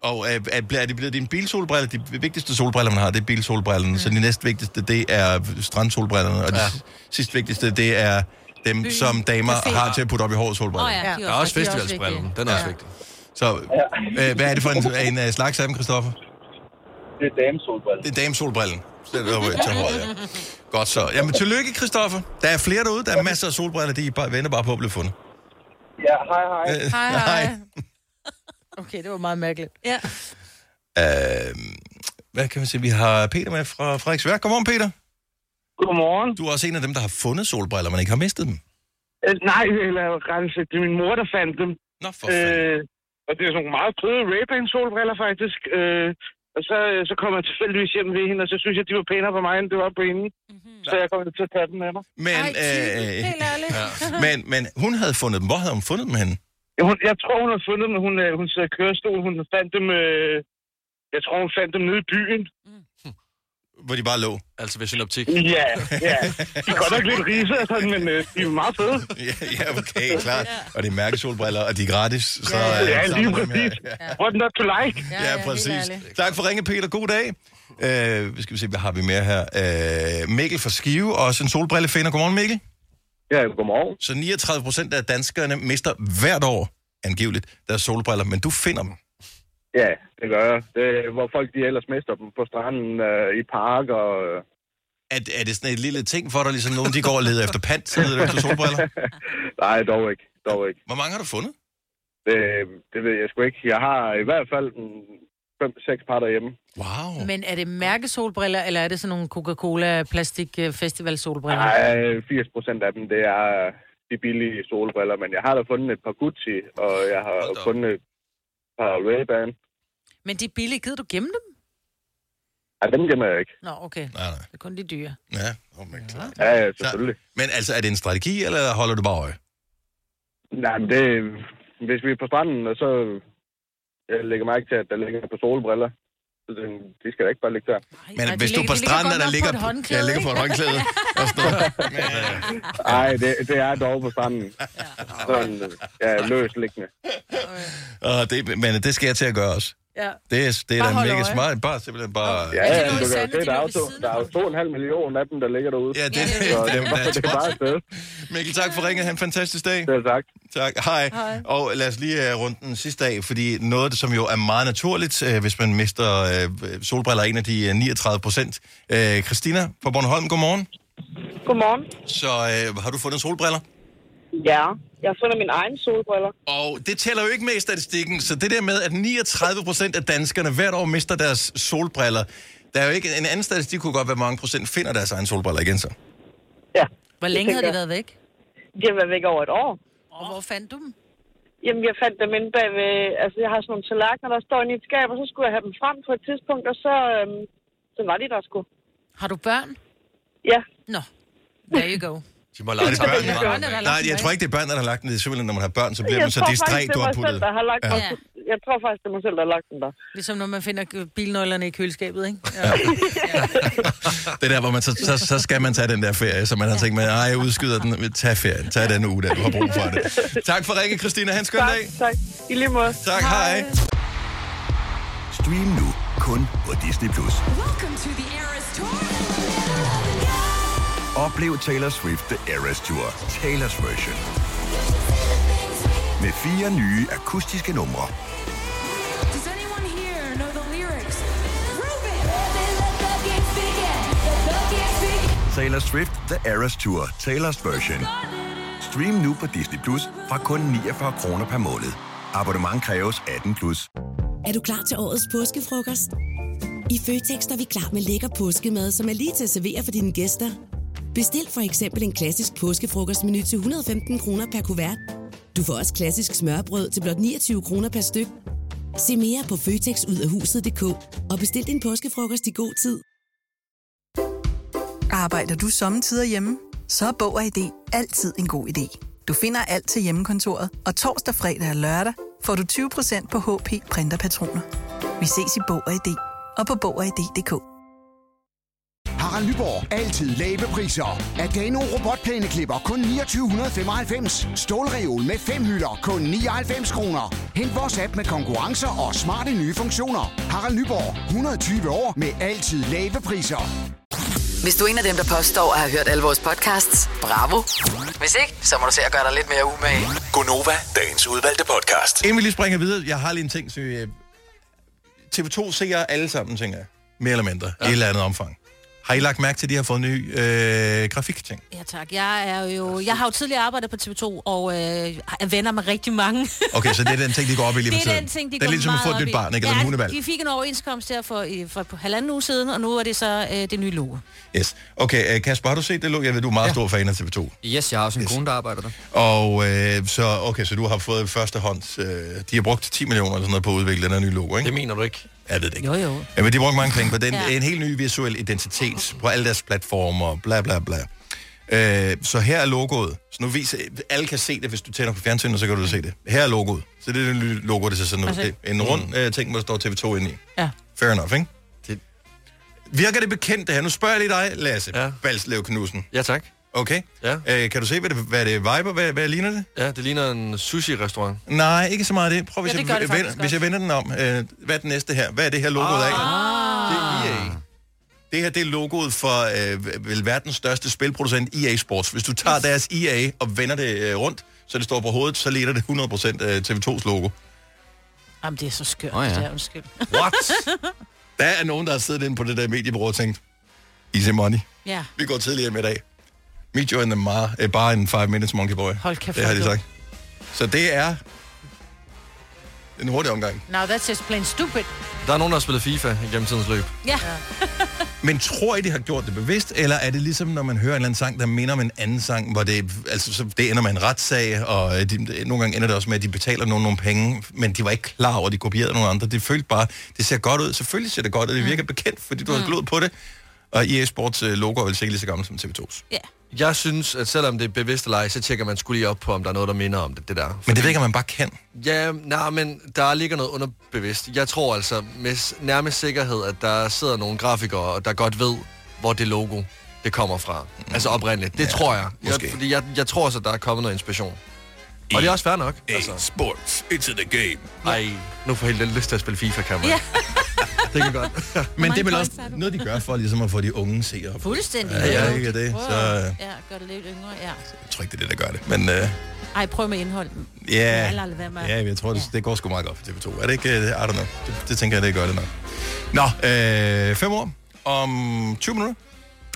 Og er, er, er det blevet dine bilsolbriller? De vigtigste solbriller, man har, det er bilsolbrillerne. Mm. Så de næst vigtigste, det er strandsolbrillerne. Og de ja. sidst vigtigste, det er dem, Byen. som damer Café. har til at putte op i håret solbriller. Åh ja, de Der er også de er også festivalsbrillen. Den er også vigtig. Så øh, hvad er det for en, en, en slags af dem, Christoffer? Det er damesolbriller. Det er damesolbrillen. Så det var til håret, ja. Godt så. Jamen, tillykke, Christoffer. Der er flere derude. Der er masser af solbriller. De er bare, venter bare på at blive fundet. Ja, hej, hej. Øh, Hej, hej. Okay, det var meget mærkeligt. Ja. Øh, hvad kan man sige? Vi har Peter med fra Frederiksværk. Godmorgen, Peter. Godmorgen. Du er også en af dem, der har fundet solbriller, men ikke har mistet dem. Øh, nej, eller sagt, det er min mor, der fandt dem. Nå, for. Øh, og det er sådan nogle meget søde Ray-Ban solbriller, faktisk. Øh, og så, så kom jeg tilfældigvis hjem ved hende, og så synes jeg, de var pænere på mig, end det var på hende. Mm-hmm. Så jeg kom til at tage dem med mig. Men, Ej, øh, helt ærligt. ja. men, men hun havde fundet dem. Hvor havde hun fundet dem henne? Ja, Hun, jeg tror, hun har fundet dem, hun, øh, hun sidder i kørestol. Hun fandt dem... Øh, Jeg tror, hun fandt dem nede i byen. Hvor de bare lå. Altså ved synoptik. Ja, ja. De er godt nok lidt rise, sådan, men øh, de er meget fede. Ja, ja, okay, klart. Og det er mærkesolbriller, og de er gratis. Så, Ja, øh, ja, så lige er præcis. What not to like? Ja, ja, præcis. Tak for ringe, Peter. God dag. Øh, skal vi se, hvad har vi mere her? Øh, Mikkel fra Skive, også en solbrillefinder. Godmorgen, Mikkel. Ja, godmorgen. Så 39 procent af danskerne mister hvert år, angiveligt, deres solbriller, men du finder dem. Ja, det gør jeg. Det er, hvor folk de ellers mister dem på stranden, øh, i parker. Øh. Er, er det sådan et lille ting for dig, ligesom nogen de går og leder efter pant, så leder du efter solbriller? Nej, dog ikke. Dog ikke. Hvor mange har du fundet? Det, det ved jeg sgu ikke. Jeg har i hvert fald fem-seks par derhjemme. Wow. Men er det mærkesolbriller, eller er det sådan nogle Coca-Cola plastik øh, festival solbriller? Nej, 80 procent af dem, det er de billige solbriller. Men jeg har da fundet et par Gucci, og jeg har fundet et par Ray-Ban. Men de billige, gider du gemme dem? Ja, dem gemmer jeg ikke. Nå, okay. Nej, nej. Det er kun de dyre. Ja, oh, men klart. Ja, ja, selvfølgelig. Men altså, er det en strategi, eller holder du bare øje? Nej, men det, hvis vi er på stranden, og så jeg lægger mærke til, at der ligger på solbriller. Så den- de skal da ikke bare ligge der. Men hvis du er på stranden, der ligger, ja, ligger på et håndklæde. og sådan noget. Nej, det, det er dog på stranden. Sådan, ja, løs liggende. Og det, men det skal jeg til at gøre også. Ja. Det er, det er Bare da mega øje. smart. Bare simpelthen bare... Ja, ja, du kan se, der er jo, to, der er jo to og en halv million af dem, der ligger derude. Ja, det, Så det, er, bare- det er bare et sted. Mikkel, tak for ringet. Ha' en fantastisk dag. Selv tak. Tak. Hej. Hej. Og lad os lige uh, runde den sidste af, fordi noget, som jo er meget naturligt, uh, hvis man mister uh, solbriller, er en af de uh, 39 procent. Uh, Christina fra Bornholm, godmorgen. Godmorgen. Så uh, har du fundet solbriller? Ja, jeg har fundet mine egne solbriller. Og det tæller jo ikke med i statistikken, så det der med, at 39 procent af danskerne hvert år mister deres solbriller, der er jo ikke en anden statistik, kunne godt være, hvor mange procent finder deres egne solbriller igen så. Ja. Hvor længe har de været væk? De har været væk over et år. Og hvor fandt du dem? Jamen, jeg fandt dem inde bag ved... Altså, jeg har sådan nogle tallerkener, der står inde i et skab, og så skulle jeg have dem frem på et tidspunkt, og så, øhm, så var de der sgu. Har du børn? Ja. Nå, there you go. De må lade har lagt Nej, jeg tror ikke, det er børn, der har lagt den. Det er simpelthen, når man har børn, så bliver Jeg man så distræt, du det har puttet. selv, der har lagt Ja. mig. Jeg tror faktisk, det er mig selv, der har lagt den der. Ligesom når man finder bilnøglerne i køleskabet, ikke? Ja. Det er der, hvor man så, så, så skal man tage den der ferie, så man har tænkt, nej, jeg udskyder den. Tag ferien. Tag den uge, der du har brug for det. Tak for ringe, Christina. Han skøn Tak, dag. tak. I lige måde. Tak, hej. Stream nu kun på Disney+. Plus. Oplev Taylor Swift The Eras Tour, Taylor's version. Med fire nye akustiske numre. Taylor Swift The Eras Tour, Taylor's version. Stream nu på Disney Plus fra kun 49 kroner per måned. Abonnement kræves 18 plus. Er du klar til årets påskefrokost? I Føtex er vi klar med lækker påskemad, som er lige til at servere for dine gæster. Bestil for eksempel en klassisk påskefrokostmenu til 115 kroner per kuvert. Du får også klassisk smørbrød til blot 29 kroner per styk. Se mere på føtexudafhuset.dk og bestil din påskefrokost i god tid. Arbejder du sommetider hjemme? Så er Bog og ID altid en god idé. Du finder alt til hjemmekontoret, og torsdag, fredag og lørdag får du 20% på HP printerpatroner. Vi ses i Bog og ID og på Bog og ID.dk. Harald Nyborg. Altid lave priser. Adano robotplæneklipper kun 2995. Stålreol med fem hylder kun 99 kroner. Hent vores app med konkurrencer og smarte nye funktioner. Harald Nyborg. 120 år med altid lave priser. Hvis du er en af dem, der påstår at have hørt alle vores podcasts, bravo. Hvis ikke, så må du se at gøre dig lidt mere umage. Gonova, dagens udvalgte podcast. Inden vi lige springer videre, jeg har lige en ting, så øh, TV2 ser alle sammen, tænker jeg. Mere eller mindre, ja. i et eller andet omfang. Har I lagt mærke til, at de har fået ny øh, grafikting? Ja, tak. Jeg, er jo, jeg har jo tidligere arbejdet på TV2, og øh, er venner med rigtig mange. Okay, så det er den ting, de går op i lige det er den ting, de det er går ligesom at få et nyt barn, ikke? Eller ja, en hundevalg. de fik en overenskomst her for, i- for, for halvanden uge siden, og nu er det så øh, det nye logo. Yes. Okay, øh, Kasper, har du set det? Lu? Jeg ved, du er meget ja. stor fan af TV2. Yes, jeg har også en yes. kone, der arbejder der. Og øh, så, okay, så du har fået første hånd. Øh, de har brugt 10 millioner eller sådan noget på at udvikle den her nye logo, ikke? Det mener du ikke. Jeg ved det ikke. Jo, jo. Ja, men de har brugt mange penge på den. Ja. En helt ny visuel identitet på alle deres platformer, bla bla bla. Øh, så her er logoet. Så nu viser, alle kan se det, hvis du tænder på fjernsynet, så kan du se det. Her er logoet. Så det er det nye logo, det ser sådan ud. Altså- en rund øh, ting, hvor der står TV2 inde i. Ja. Fair enough, ikke? Det... Virker det bekendt det her? Nu spørger jeg lige dig, Lasse ja. Balslev Knudsen. Ja, tak. Okay. Ja. Øh, kan du se, hvad det, hvad det viber? Hvad, hvad ligner det? Ja, det ligner en sushi-restaurant. Nej, ikke så meget det. Prøv, hvis, Ja, det jeg, det vender, hvis jeg vender den om. Øh, hvad er det næste her? Hvad er det her logoet af? Ah. Det er EA. Det her det er logoet for øh, vel verdens største spilproducent EA Sports. Hvis du tager yes. deres EA og vender det øh, rundt, så det står på hovedet, så ligner det 100% øh, TV2's logo. Jamen, det er så skørt, oh, ja. det der, undskyld. What? Der er nogen, der har siddet inde på det der mediebureau og tænkt, easy money. Ja. Vi går tidligere med i dag. Meet you in the mar, eh, bare en 5 minutes monkey boy. Hold kæft, Det har de sagt. Så det er en hurtig omgang. Now that's just plain stupid. Der er nogen, der har spillet FIFA igennem tidens løb. Ja. Men tror I, de har gjort det bevidst, eller er det ligesom, når man hører en eller anden sang, der minder om en anden sang, hvor det, altså, så det ender med en retssag, og øh, de, nogle gange ender det også med, at de betaler nogen nogle penge, men de var ikke klar over, at de kopierede nogle andre. Det følte bare, det ser godt ud. Selvfølgelig ser det godt ud, det virker bekendt, fordi du har Mm. glået på det. Og EA Sports øh, logo er vel sikkert lige så gammel som TV2's. Ja. Jeg synes, at selvom det er bevidst eller ej, så tjekker man skulle lige op på, om der er noget, der minder om det, det der. Men det virker man bare kan. Ja, nej, men der ligger noget underbevidst. Jeg tror altså med nærmest sikkerhed, at der sidder nogle grafikere, der godt ved, hvor det logo det kommer fra. Mm. Altså oprindeligt. Det ja, tror jeg. måske. jeg. Fordi jeg, jeg tror så, der er kommet noget inspiration. Og det er også fair nok. Altså. Sports, it's the game. Ej, nu får jeg helt lyst til at spille FIFA, kan man. Ja. det kan godt. Men det er vel også noget, de gør for ligesom at få de unge seere. Fuldstændig. Ja, ja, ikke det. Så øh, Ja, gør det lidt yngre, ja. jeg tror ikke, det er det, der gør det. Men øh, Ej, prøv med indhold. ja, ja, jeg tror, det, det går sgu meget godt for TV2. Er det ikke? øh, I don't know. Det, det tænker jeg, det gør det nok. Nå, øh, fem år om 20 minutter.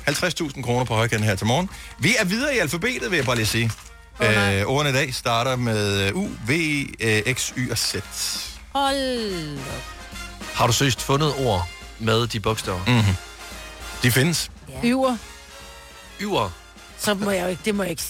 50.000 kroner på højkant her til morgen. Vi er videre i alfabetet, vil jeg bare lige sige. Oh, øh, ordene i dag starter med øh, U, V, øh, X, Y og Z. Hold op. Har du søgt fundet ord med de bogstaver? Mm-hmm. De findes. Ja. Yver. Yver. Så må jeg jo ikke, det må jeg ikke.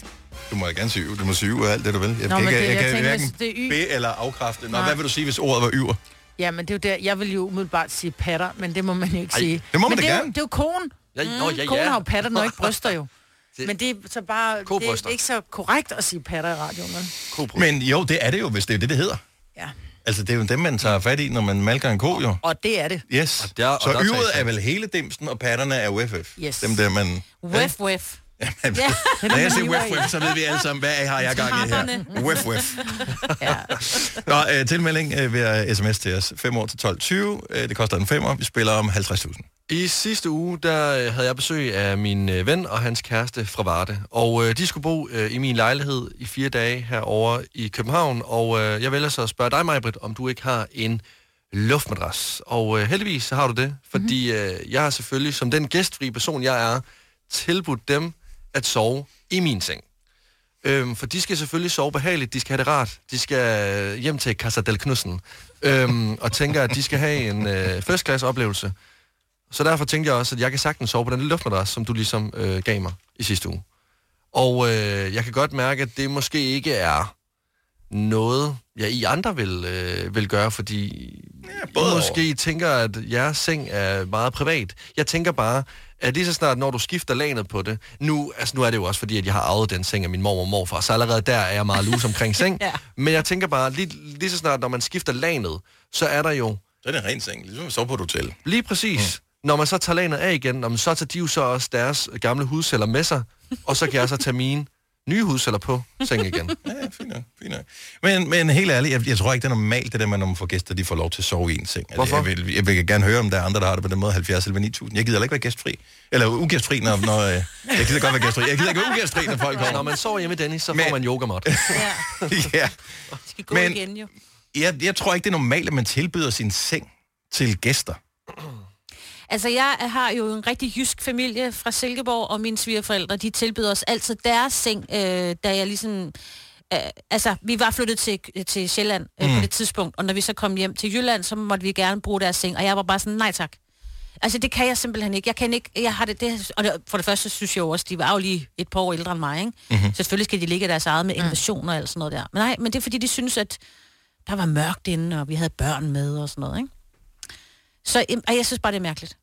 Du må gerne sige Du må sige og alt det, du vil. Jeg Nå, kan ikke, det- jeg, jeg kan tænker, hverken det er Y- be- eller afkræfte. Nå, Nej. hvad vil du sige, hvis ordet var yver? Ja, men det er jo der, jeg vil jo umiddelbart sige patter, men det må man jo ikke Ej, sige. det må man men da det er gerne. Jo, det er jo konen. Ja, nå, ja, Konen ja. har jo patter, når ikke bryster jo. Det- Men det er så bare, det er ikke så korrekt at sige patter i radioen. Men jo, det er det jo, hvis det er det, det hedder. Ja. Altså, det er jo dem, man tager fat i, når man malker en ko, jo. Og det er det. Yes. Og der- og så der er vel hele dimsen, og patterne er UFF. Yes. Dem der, man... Wef, wef. Ja. Når jeg siger wef, wef, så ved vi alle sammen, hvad har jeg gang i her. Trapperne. Wef, wef. Nå, øh, tilmelding øh, ved sms til os. 5 år til 12.20. Øh, det koster en 5 år. Vi spiller om 50.000. I sidste uge, der øh, havde jeg besøg af min øh, ven og hans kæreste fra Varde. Og øh, de skulle bo øh, i min lejlighed i fire dage herovre i København. Og øh, jeg vælger så at spørge dig, Majbrit, om du ikke har en luftmadras. Og øh, heldigvis så har du det, fordi Mhm. øh, jeg har selvfølgelig, som den gæstfri person jeg er, tilbudt dem at sove i min seng. Øhm, for de skal selvfølgelig sove behageligt, de skal have det rart, de skal øh, hjem til Casa del Knudsen, øhm, og tænker, at de skal have en øh, first class oplevelse. Så derfor tænkte jeg også, at jeg kan sagtens sove på den luftmadras, som du ligesom øh, gav mig i sidste uge. Og øh, jeg kan godt mærke, at det måske ikke er noget, jeg I andre vil, øh, vil gøre, fordi ja, både I måske tænker, at jeres seng er meget privat. Jeg tænker bare, at lige så snart, når du skifter lanet på det, nu, altså nu er det jo også fordi, at jeg har arvet den seng af min mor og morfar, så allerede der er jeg meget lus omkring seng. Ja. Men jeg tænker bare, lige, lige så snart, når man skifter lanet, så er der jo Så er det en ren seng, ligesom sove på et hotel. Lige præcis. Mm. Når man så tager lanet af igen, så tager de jo så også deres gamle hudceller med sig, og så kan jeg så tage mine nye hudceller på sengen igen. Ja, fint nok, fint nok. Men, men helt ærligt, jeg, jeg tror ikke, det er normalt, det der med, når man får gæster, de får lov til at sove i en seng. Altså, Hvorfor? Jeg vil, jeg vil gerne høre, om der er andre, der har det på den måde, 70 eller 9000. Jeg gider heller ikke være gæstfri. Eller ugæstfri, når... når øh, jeg gider godt være gæstfri. Jeg gider ikke være ugæstfri, når folk kommer. Når man sover hjemme i Dennis, så Men- får man yogamat. ja. skal gå Men- igen jo. Jeg, jeg tror ikke, det er normalt, at man tilbyder sin seng til gæster. Altså, jeg har jo en rigtig jysk familie fra Silkeborg, og mine svigerforældre, de tilbyder os altid deres seng, øh, da jeg ligesom... Øh, altså, vi var flyttet til, til Sjælland øh, mm. på det tidspunkt, og når vi så kom hjem til Jylland, så måtte vi gerne bruge deres seng, og jeg var bare sådan, nej tak. Altså, det kan jeg simpelthen ikke. Jeg kan ikke, jeg har det, det og det, for det første synes jeg jo også, de var jo lige et par år ældre end mig, ikke? Mhm. Mm-hmm. Selvfølgelig skal de ligge i deres eget med invasion og alt sådan noget der. Men nej, men det er fordi, de synes, at der var mørkt inde, og vi havde børn med og sådan noget, ikke? Så øhm, og jeg synes bare, det er mærkeligt.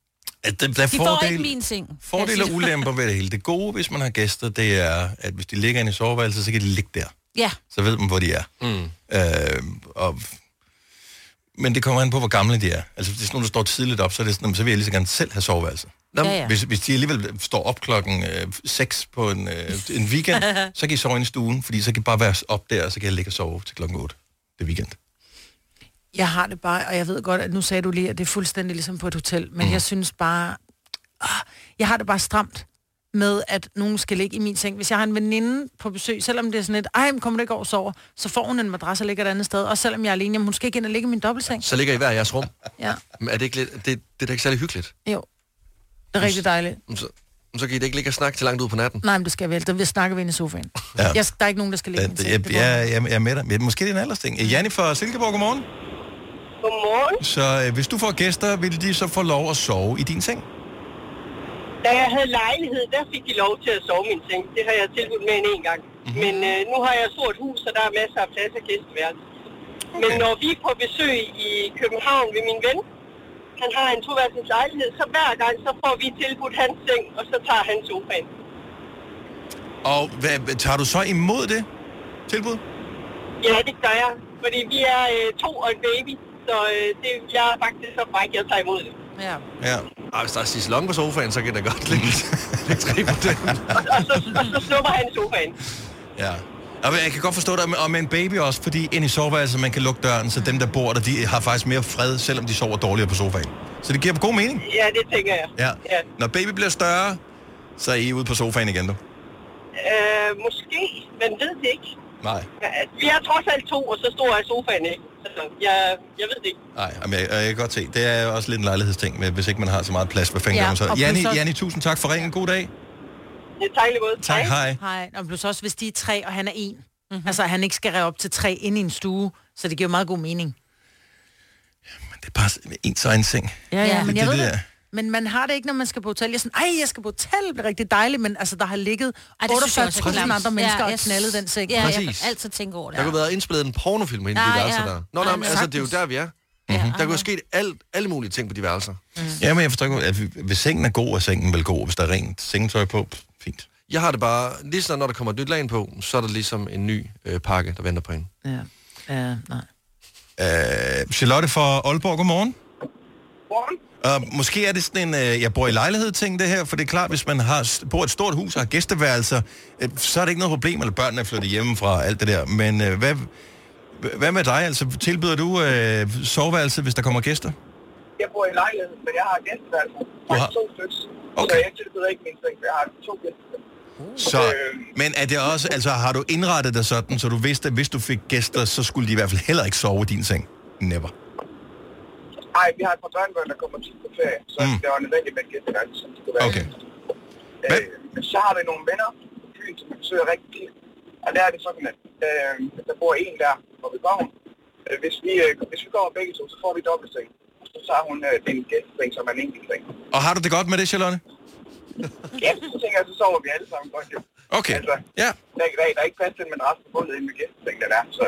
At der, der er De får fordel, ikke min seng. fordele og ulemper ved det hele. Det gode, hvis man har gæster, det er, at hvis de ligger inde i soveværelset, så kan de ligge der. Ja. Så ved man, hvor de er. Mm. Øh, og Men det kommer an på, hvor gamle de er. Altså, hvis det er sådan nogle, der står tidligt op, så, er det sådan, "Jamen, så vil jeg lige så gerne selv have soveværelse. Ja, ja. Hvis, hvis de alligevel står op klokken øh, 6 på en, øh, en weekend, så kan I sove i stuen, fordi så kan I bare være op der, og så kan jeg ligge og sove til klokken 8. Det er weekend. Jeg har det bare, og jeg ved godt, at nu sagde du lige, at det er fuldstændig ligesom på et hotel, men mm. jeg synes bare, ah, jeg har det bare stramt med, at nogen skal ligge i min seng. Hvis jeg har en veninde på besøg, selvom det er sådan et, ej, men kommer du ikke over og sover, så får hun en madras og ligger et andet sted. Og selvom jeg er alene, jamen, hun skal ikke ind og ligge i min dobbeltseng. Så ligger I hver jeres rum. Ja, Men er det ikke lidt, det, det er da ikke særlig hyggeligt? jo. Det er rigtig dejligt. Så, så kan I da ikke ligge og snakke til langt ud på natten. Nej, men det skal jeg vel. Der vil snakke vi inde i sofaen. Ja. Jeg, der er ikke nogen, der skal ligge i min Det, seng. jeg, Det går jeg, jeg, jeg er med dig. Men Måske det er en aldersting. Janni fra Silkeborg, godmorgen. Godmorgen. Så øh, hvis du får gæster, vil de så få lov at sove i din seng? Da jeg havde lejlighed, der fik de lov til at sove i min seng. Det har jeg tilbudt med en en gang. Mm-hmm. Men øh, nu har jeg et stort hus, og der er masser af plads og gæsteværelse. Okay. Men når vi er på besøg i København ved min ven, han har en toværelses lejlighed, så hver gang så får vi tilbudt hans seng, og så tager han sofaen. Og hvad, tager du så imod det tilbud? Ja, det gør jeg. Fordi vi er øh, to og en baby, så øh, det, jeg er faktisk så fræk, jeg tager imod det. Ja. Ja. Og hvis der er Cicelon på sofaen, så kan der godt ligge lidt træ på den. Og så, og så snupper han i sofaen. Ja. Og jeg kan godt forstå det, og med en baby også, fordi ind i soveværelset, man kan lukke døren, så dem, der bor der, de har faktisk mere fred, selvom de sover dårligere på sofaen. Så det giver god mening. Ja, det tænker jeg. Ja. ja. Når baby bliver større, så er I ude på sofaen igen, du. Øh, måske, men ved det ikke. Nej. Vi er trods alt to, og så stor er sofaen ikke. Så jeg, jeg ved det ikke. Nej, men jeg, jeg kan godt se. Det er også lidt en lejlighedsting, med, hvis ikke man har så meget plads. Hvad fanden Ja, gør man så? Janni, også- Janni, tusind tak for ringen. God dag. Ja, tak lige måde. Tak, hej. Hej. Og plus også, hvis de er tre, og han er en. Mm-hmm. Altså, han ikke skal rev op til tre ind i en stue, så det giver meget god mening. Det er bare ens egen seng. Ja, ja, men det, jeg det ved der. Men man har det ikke, når man skal på hotel. Jeg er sådan, ej, jeg skal på hotel, det bliver rigtig dejligt, men altså, der har ligget Ej, det synes jeg også er 48.000 klamt. andre mennesker Ja, og jeg- knaldet den seng. Ja, jeg Præcis. kan altid tænke over det. Der kunne været indspillet en pornofilm inde i de værelser ja. der. Nå, Ej, nej, men altså, det er jo der, vi er. Mhm. Der kunne sket alt, alle mulige ting på de værelser. Ja, men jeg forstår ikke, at hvis sengen er god, er sengen vel god. Hvis der er rent sengetøj på, pff, fint. Jeg har det bare, lige så når der kommer et nyt lag på, så er der ligesom en ny øh, pakke, der venter på en. Ja. Ja, nej. Uh, Charlotte fra Aalborg, godmorgen. Godmorgen. Uh, måske er det sådan en, uh, jeg bor i lejlighed ting det her, for det er klart, hvis man har, bor et stort hus og har gæsteværelser, uh, så er det ikke noget problem, eller børnene er flyttet hjemmefra, alt det der. Men uh, hvad, hvad med dig? Altså, tilbyder du uh, soveværelse, hvis der kommer gæster? Jeg bor i lejlighed, men jeg har gæsteværelse. Du har- To stykker. Okay. Så jeg tilbyder ikke min seng, for jeg har to gæsteværelser. Så, men er det også, altså har du indrettet dig sådan, så du vidste, at hvis du fik gæster, så skulle de i hvert fald heller ikke sove i din seng? Never. Nej, vi har et par børnebørn, der kommer tit på ferie, så mm. det var nødvendigt med en gæsteværelse, som kunne være. Okay. Øh, men så har vi nogle venner på byen, som vi besøger rigtig tit. Og der er det sådan, at øh, der bor en der, hvor vi kommer. Øh, hvis, vi, øh, hvis vi kommer begge to, så får vi dobbeltseng. Så tager hun øh, den gæsteseng, som er en enkelt seng. Og har du det godt med det, Charlotte? Ja, så tænker jeg, så sover vi alle sammen godt jo. Okay. Altså, ja. Der, der, der er ikke plads til en madras på gulvet inde med gæstesengen, den er. Så,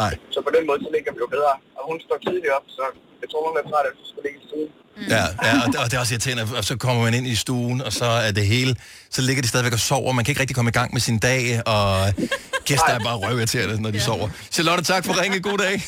Nej. så på den måde, så ligger vi jo bedre. Og hun står tidligt op, så jeg tror, hun er træt, at hun skal ligge i stuen. Ja, ja og, det, og det er også irriterende, og så kommer man ind i stuen, og så er det hele, så ligger de stadigvæk og sover, man kan ikke rigtig komme i gang med sin dag, og gæster er bare røvirriterende, når de ja. sover. Charlotte, tak for ringe. God dag.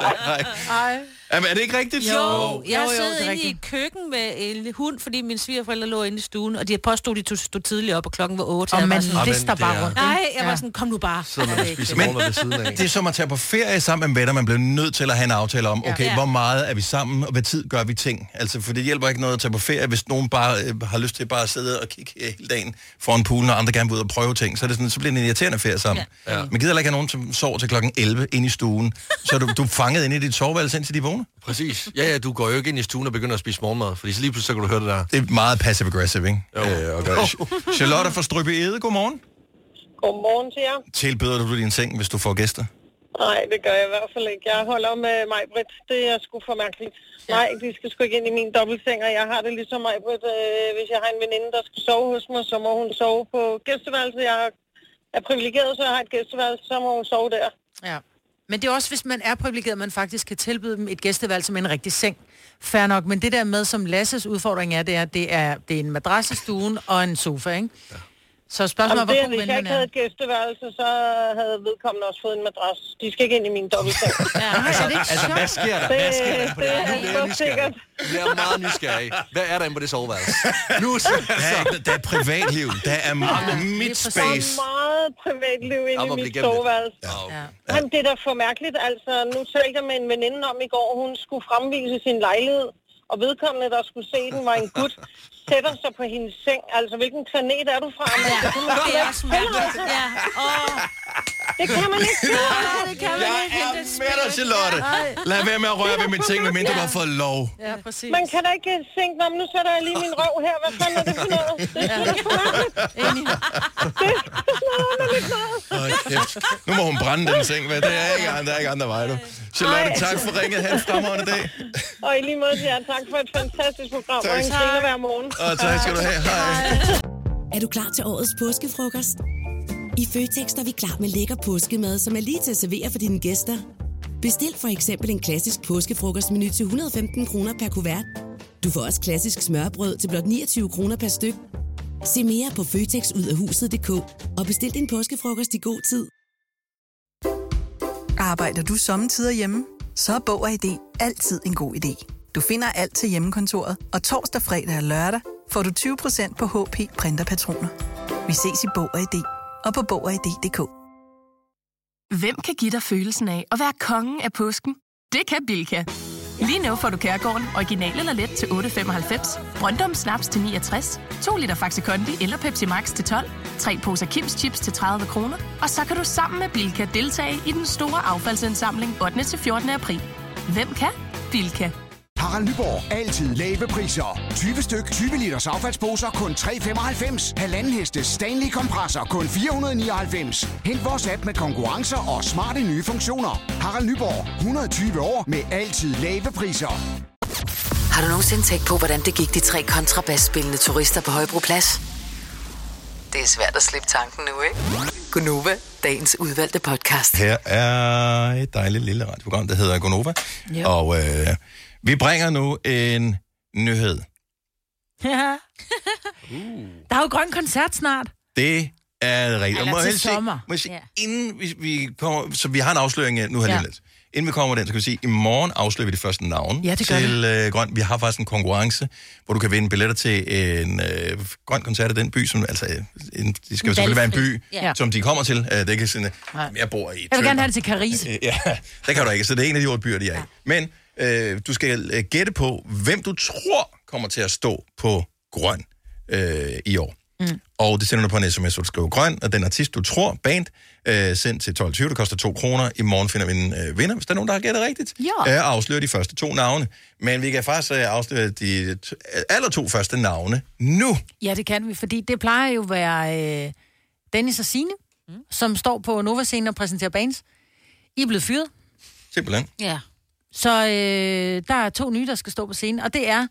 tak. Hej. Ej. Jamen, er det ikke rigtigt? Jo, jo jeg Jo, sad det inde i rigtigt. køkken med en hund, fordi mine svigerforældre lå inde i stuen, og de påstod, de tog stod tidligt op, og klokken var 8. Og man sådan, lister det er- bare rundt. Nej, jeg var sådan, kom nu bare. Sidder man spiser Men- ved siden af. Det er som at tage på ferie sammen med venner. Man bliver nødt til at have en aftale om, okay, Ja. hvor meget er vi sammen, og hvad tid gør vi ting. Altså, for det hjælper ikke noget at tage på ferie, hvis nogen bare øh, har lyst til bare at sidde og kigge hele dagen foran poolen, og andre gerne vil ud og prøve ting. Så, er det sådan, så bliver det en irriterende ferie sammen. Ja. Ja. Man gider heller ikke have nogen, som sover til klokken 11 ind i stuen. Så du, du er fanget ind i dit soveværelse, indtil de vågner. Præcis. Ja, ja, du går jo ikke ind i stuen og begynder at spise morgenmad, fordi så lige pludselig så kan du høre det der. Det er meget passive-aggressive, ikke? Jo. Øh, at gøre. Charlotte fra Strøby Ede, godmorgen. Godmorgen til jer. Tilbyder du din seng, hvis du får gæster? Nej, det gør jeg i hvert fald ikke. Jeg holder med mig, Britt. Det er sgu for mærkeligt. Nej, de skal sgu ikke ind i min dobbeltseng, og jeg har det ligesom mig, Britt. Øh, hvis jeg har en veninde, der skal sove hos mig, så må hun sove på gæsteværelset. Jeg er privilegeret, så jeg har et gæsteværelse, så må hun sove der. Ja. Men det er også, hvis man er privilegeret, at man faktisk kan tilbyde dem et gæsteværelse med en rigtig seng. Fair nok, men det der med, som Lasses udfordring er, det er, det er, det er en madras i stuen og en sofa, ikke? Ja. Så spørgsmålet er, Jamen, hvor det, hvis jeg ikke er. havde gæsteværelse, så havde vedkommende også fået en madras. De skal ikke ind i min dobbeltseng. ja, Altså, altså, hvad sker der? Det, Hvad sker der på det det? er Nu bliver jeg så sikkert. nysgerrig. Jeg er meget nysgerrig. Hvad er der inde på det soveværelse? Nu Der er, ikke- der er privatliv. Der er mit Der space. er meget privatliv inde Der i mit soveværelse. Ja. Men det er da for mærkeligt. Altså, nu talte jeg med en veninde om i går, hun skulle fremvise sin lejlighed, og vedkommende, der skulle se den, var en gut, sætter sig på hendes seng. Altså, hvilken planet er du fra? Men, Ja, det, kan man det er ikke også mærkeligt. Ja, åh. Det kan man ikke. Nej, det kan man Jeg ikke. er Det er med dig, Charlotte. Lad være med at røre ved min ting, medmindre du har fået lov. Ja, præcis. Man kan da ikke tænke, "Nå, men nu sætter jeg lige min røv her. Hvad fanden er det for noget? Det er for. Det er sådan noget. Nu må hun brænde den seng, hvad? Det er ikke, der er ikke andre veje, du. Charlotte, Ej. tak for ringet. Ha' en fremragende dag. Og i lige måde jer, tak for et fantastisk program, Tak. og en hver morgen. Og tak skal du have. Hej. Er du klar til årets påskefrokost? I Føtex er vi klar med lækker påskemad, som er lige til at servere for dine gæster. Bestil for eksempel en klassisk påskefrokostmenu til 115 kroner per kuvert. Du får også klassisk smørbrød til blot 29 kroner per styk. Se mere på føtexudafhuset.dk og bestil din påskefrokost i god tid. Arbejder du sommetider hjemme? Så er Bog og ID altid en god idé. Du finder alt til hjemmekontoret, og torsdag, fredag og lørdag får du 20% på HP printerpatroner. Vi ses i Bog og ID og på Bog og ID.dk. Hvem kan give dig følelsen af at være kongen af påsken? Det kan Bilka! Lige nu får du Kærgården original eller let til 8.95, Brøndum Snaps til 69, 2 liter Faxi Kondi eller Pepsi Max til 12, 3 poser Kims Chips til 30 kroner, og så kan du sammen med Bilka deltage i den store affaldsindsamling 8. til 14. april. Hvem kan? Bilka. Harald Nyborg. Altid lave priser. 20 styk, 20 liters affaldsposer kun 3,95. Halvanden heste Stanley kompresser kun 499. Hent vores app med konkurrencer og smarte nye funktioner. Harald Nyborg. 120 år med altid lave priser. Har du nogensinde tænkt på, hvordan det gik de tre kontrabasspillende turister på Højbroplads? Det er svært at slippe tanken nu, ikke? Gunova, dagens udvalgte podcast. Her er et dejligt lille radioprogram, der hedder Gonova. Jo. Og øh, vi bringer nu en nyhed. Ja. Der er jo grøn koncert snart. Det er rigtigt. Eller til sommer. må jeg se- Ja. Inden vi, vi kommer... Så vi har en afsløring øh, nu her Ja. lidt. Inden vi kommer med den, så kan vi sige, i morgen afslører vi det første navn Ja, det til øh, Grøn. Vi har faktisk en konkurrence, hvor du kan vinde billetter til en øh, grøn koncert i den by, som altså... øh, En, det skal jo selvfølgelig være en by, Ja. som de kommer til. Øh, det er ikke sådan, at jeg bor i Jeg vil gerne Tønder. have det til Caris. Øh, Ja, det kan du ikke, så det er en af de otte byer, de er i. Men øh, du skal øh, gætte på, hvem du tror kommer til at stå på grøn øh, i år. Mm. Og det sender du på en sms, hvor du skriver grøn, og den artist, du tror, band, øh, sendt til 12.20, det koster 2 kroner. I morgen finder vi en øh, vinder, hvis der er nogen, der har gættet rigtigt. Ja. Øh, afslører de første to navne. Men vi kan faktisk øh, afsløre de t- aller to første navne nu. Ja, det kan vi, fordi det plejer jo at være øh, Dennis og Signe, mm. som står på Nova-scenen og præsenterer bands. I er blevet fyret. Simpelthen. Ja. Så øh, der er to nye, der skal stå på scenen, og det er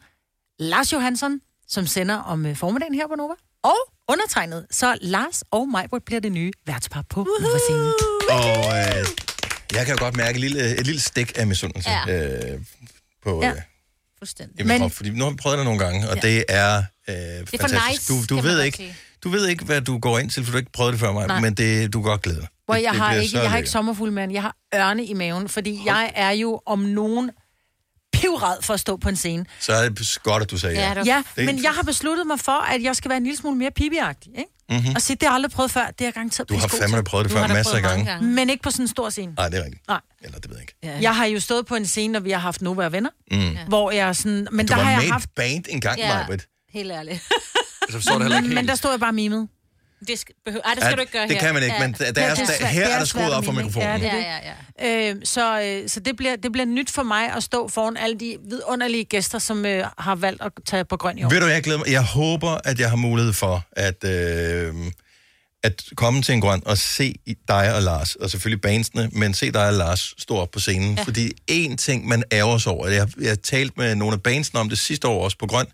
Lars Johansson, som sender om øh, formiddagen her på Nova, og undertegnet. Så Lars og Majbert bliver det nye værtspar på Nova-scenen. Og øh, jeg kan jo godt mærke et lille, et lille stik af misundelse Ja. øh, på... Ja. Øh, Fuldstændig. krop, fordi nu har vi prøvet det nogle gange, og Ja. det er øh, for fantastisk. nice, du, du ved ikke, sige. du ved ikke, hvad du går ind til, for du har ikke prøvet det før mig, Nej. men det, du kan godt glæde dig. Hvor Det- jeg det har ikke, så jeg har ikke sommerfuglmand, jeg har ørne i maven, fordi jeg er jo om nogen pivred for at stå på en scene. Så er det godt, at du sagde ja. Ja, Det- men jeg har besluttet mig for, at jeg skal være en lille smule mere pibiagtig, ikke? Mhm. Og sige, det har jeg aldrig prøvet før, det er jeg garanteret Du har fandme prøvet det før masser af gange. Men ikke på sådan en stor scene. Nej, det er rigtigt. Nej. Eller det ved jeg ikke. Ja. Jeg har jo stået på en scene, når vi har haft Nova og venner, Mm. ja. hvor jeg sådan... Men du der var har jeg haft... band en gang, ja. Majbrit. Helt ærligt. Så forstår det heller ikke Men helt. der stod jeg bare mimet. Det skal, behøver, ej, det skal Ja, du ikke gøre det her. kan man ikke, men der- der er- det der- svært- her det er der skruet op for mikrofonen. Ja, det er Ja, det. Øh, så øh, så det, bliver, det bliver nyt for mig at stå foran alle de vidunderlige gæster, som øh, har valgt at tage på grøn i år. Ved du, jeg glæder mig. Jeg håber, at jeg har mulighed for at, øh, at komme til en grøn og se dig og Lars, og selvfølgelig bandsene, men se dig og Lars stå op på scenen. Ja. Ja. Fordi en ting, man ærger sig over, jeg, har- jeg har talt med nogle af bandsene om det sidste år også på grøn, øh,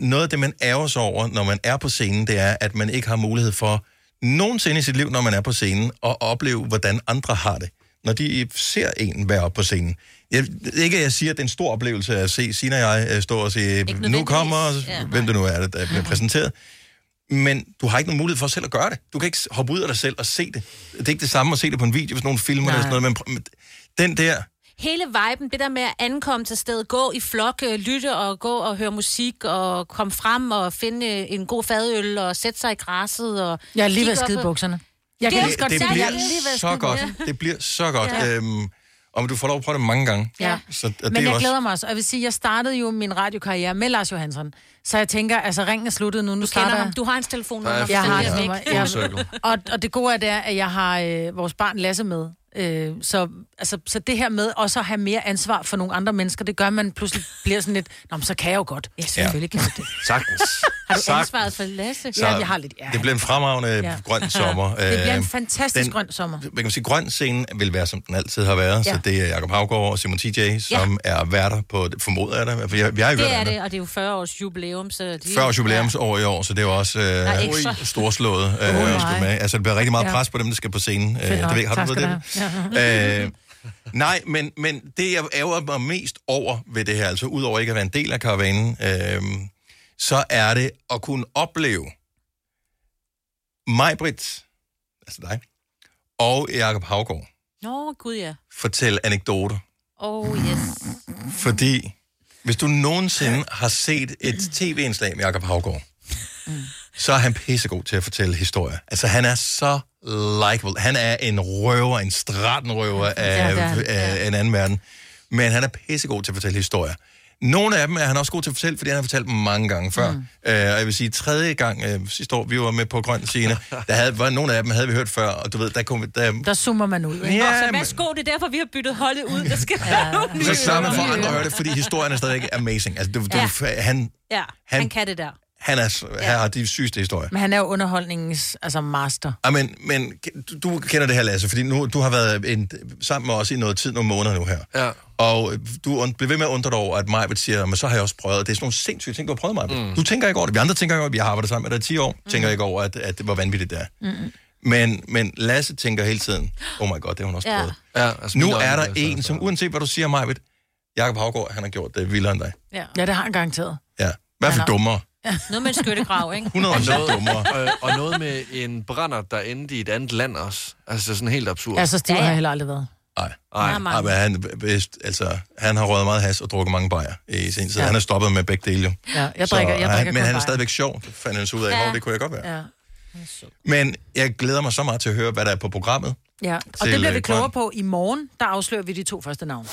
noget af det, man ærger sig over, når man er på scenen, det er, at man ikke har mulighed for nogensinde i sit liv, når man er på scenen, at opleve, hvordan andre har det, når de ser en være oppe på scenen. Jeg, ikke, at jeg siger, at det er en stor oplevelse at se Sina og jeg øh, stå og sige, nu kommer, Ja. hvem det nu er, der bliver præsenteret. Men du har ikke nogen mulighed for selv at gøre det. Du kan ikke hoppe ud af dig selv og se det. Det er ikke det samme at se det på en video, hvis nogen filmer det eller sådan noget. Men den der... Hele viben, det der med at ankomme til stedet, gå i flok, øh, lytte og gå og høre musik og komme frem og finde øh, en god fadøl og sætte sig i græsset. Og Jeg er lige ved skide bukserne. Jeg kan det, lige så godt det jeg bliver er så godt. Det bliver så godt. Ja. Ja. Øhm, og du får lov at prøve det mange gange. Ja. Så, det Men er jeg også... glæder mig også. Og jeg vil sige, jeg startede jo min radiokarriere med Lars Johansson. Så jeg tænker, altså ringen er sluttet nu. Nu Du starter kender ham. Du har hans er Jeg har hans ja. nummer. Circle. og, og det gode er, det er, at jeg har øh, vores barn Lasse med. Øh, så, altså, så det her med også at have mere ansvar for nogle andre mennesker, det gør, at man pludselig bliver sådan lidt, Nå, men så kan jeg jo godt. Ja, selvfølgelig kan du det. Sagtens. Har du Sagtens. ansvaret for Lasse? Så Ja, jeg har lidt. Ja. Det bliver en fremragende Ja. ja. grøn sommer. Det bliver en Øhm, fantastisk den- grøn sommer. Man kan sige, grøn scene vil være, som den altid har været. Ja. Ja. Så det er Jacob Havgaard og Simon TJ, som ja. er værter på, formoder jeg det, for jeg, jeg har Det er det, og det er jo 40 års jubilæum, så... De, 40 års jubilæumsår i år, så det er jo også Nej, øh, så. storslået øh, Oh, nej. med. Altså, det bliver rigtig meget Ja. pres på dem, der skal på scenen. Øh, det ved, jeg- har du skal det? Øh, nej, men, men det, jeg ærger mig mest over ved det her, altså udover ikke at være en del af karavanen, øh, så er det at kunne opleve Majbrit, altså dig, og Jacob Havgaard Nå, gud ja. fortælle anekdoter. Oh, yes. Fordi hvis du nogensinde har set et tv-indslag med Jacob Havgaard, så er han pissegod til at fortælle historier. Altså, han er så likeable. Han er en røver, en stratenrøver af, Ja, han. af en anden verden. Men han er pissegod til at fortælle historier. Nogle af dem er han også god til at fortælle, fordi han har fortalt dem mange gange før. Mm. Uh, og jeg vil sige, tredje gang uh, sidste år, vi var med på Grøn Scene, der havde, var, nogle af dem havde vi hørt før, og du ved, der kom vi, der, Der zoomer man ud. Ikke? Ja, så men- værsgo, det er derfor, vi har byttet holdet ud. Der skal være nogle nye. så man for at andre hører det, fordi historien er stadig amazing. Altså, du, du, Ja. han, Ja, Han- han kan det der. Han, er, han har de sygeste historier. Men han er jo underholdningens altså master. Ja, men, men du, du kender det her, Lasse, fordi nu, du har været en, sammen med os i noget tid, nogle måneder nu her. Ja. Og du und- bliver ved med at undre dig over, at Majbet siger, men så har jeg også prøvet. Det er sådan nogle sindssyge ting, du har prøvet, Majbet. Mm. Du tænker ikke over det. Vi andre tænker ikke over det. Vi har arbejdet sammen med dig i 10 år. Mm. Tænker ikke over, at, at det var vanvittigt der. Mm. Men, men Lasse tænker hele tiden, oh my god, det har hun også Ja. prøvet. Ja, altså, Nu er der en, som uanset hvad du siger, Majbet, Jakob Havgaard, han har gjort det vildere end dig. Ja, ja det har han garanteret. Ja. I hvert fald dummere. Noget med en skyttegrav, ikke? 100 Og procent noget, dummere. øh, og noget med en brænder, der endte i et andet land også. Altså sådan helt absurd. Så stiv Ja, har jeg heller aldrig været. Nej. har Nej, mange. men han, bedst, altså, han har røget meget has og drukket mange bajer i sin tid. Ja. Han er stoppet med begge dele. jo. Ja, jeg drikker, jeg drikker han, men han er stadigvæk sjov, det fandt han så ud af. Ja. Ja. Det kunne jeg godt være. Ja. Men jeg glæder mig så meget til at høre, hvad der er på programmet. Ja, og Til, det bliver vi øh, klogere på i morgen. Der afslører vi de to første navne.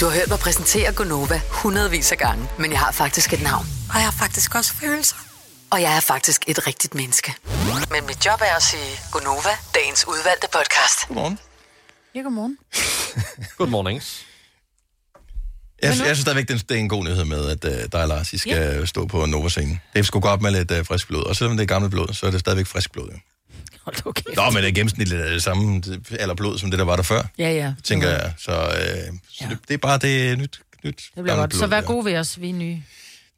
Du har hørt mig præsentere Gonova hundredvis af gange, men jeg har faktisk et navn. Og jeg har faktisk også følelser. Og jeg er faktisk et rigtigt menneske. Men mit job er at sige Gonova, dagens udvalgte podcast. Godmorgen. Ja, godmorgen. Good mornings. Jeg, jeg synes stadigvæk, det er- er en god nyhed med, at uh, dig og Lars I skal ja. stå på Nova-scenen. Det skulle gå op med lidt uh, frisk blod. Og selvom det er gammelt blod, så er det stadigvæk frisk blod. Jo. Hold da okay. Nå, men det er gennemsnitligt af det samme alder blod, som det, der var der før, Ja, ja. tænker jeg. Så, uh, så det, det er bare det nyt, nyt Det bliver godt. Så blod, vær ja. gode ved os, vi er nye.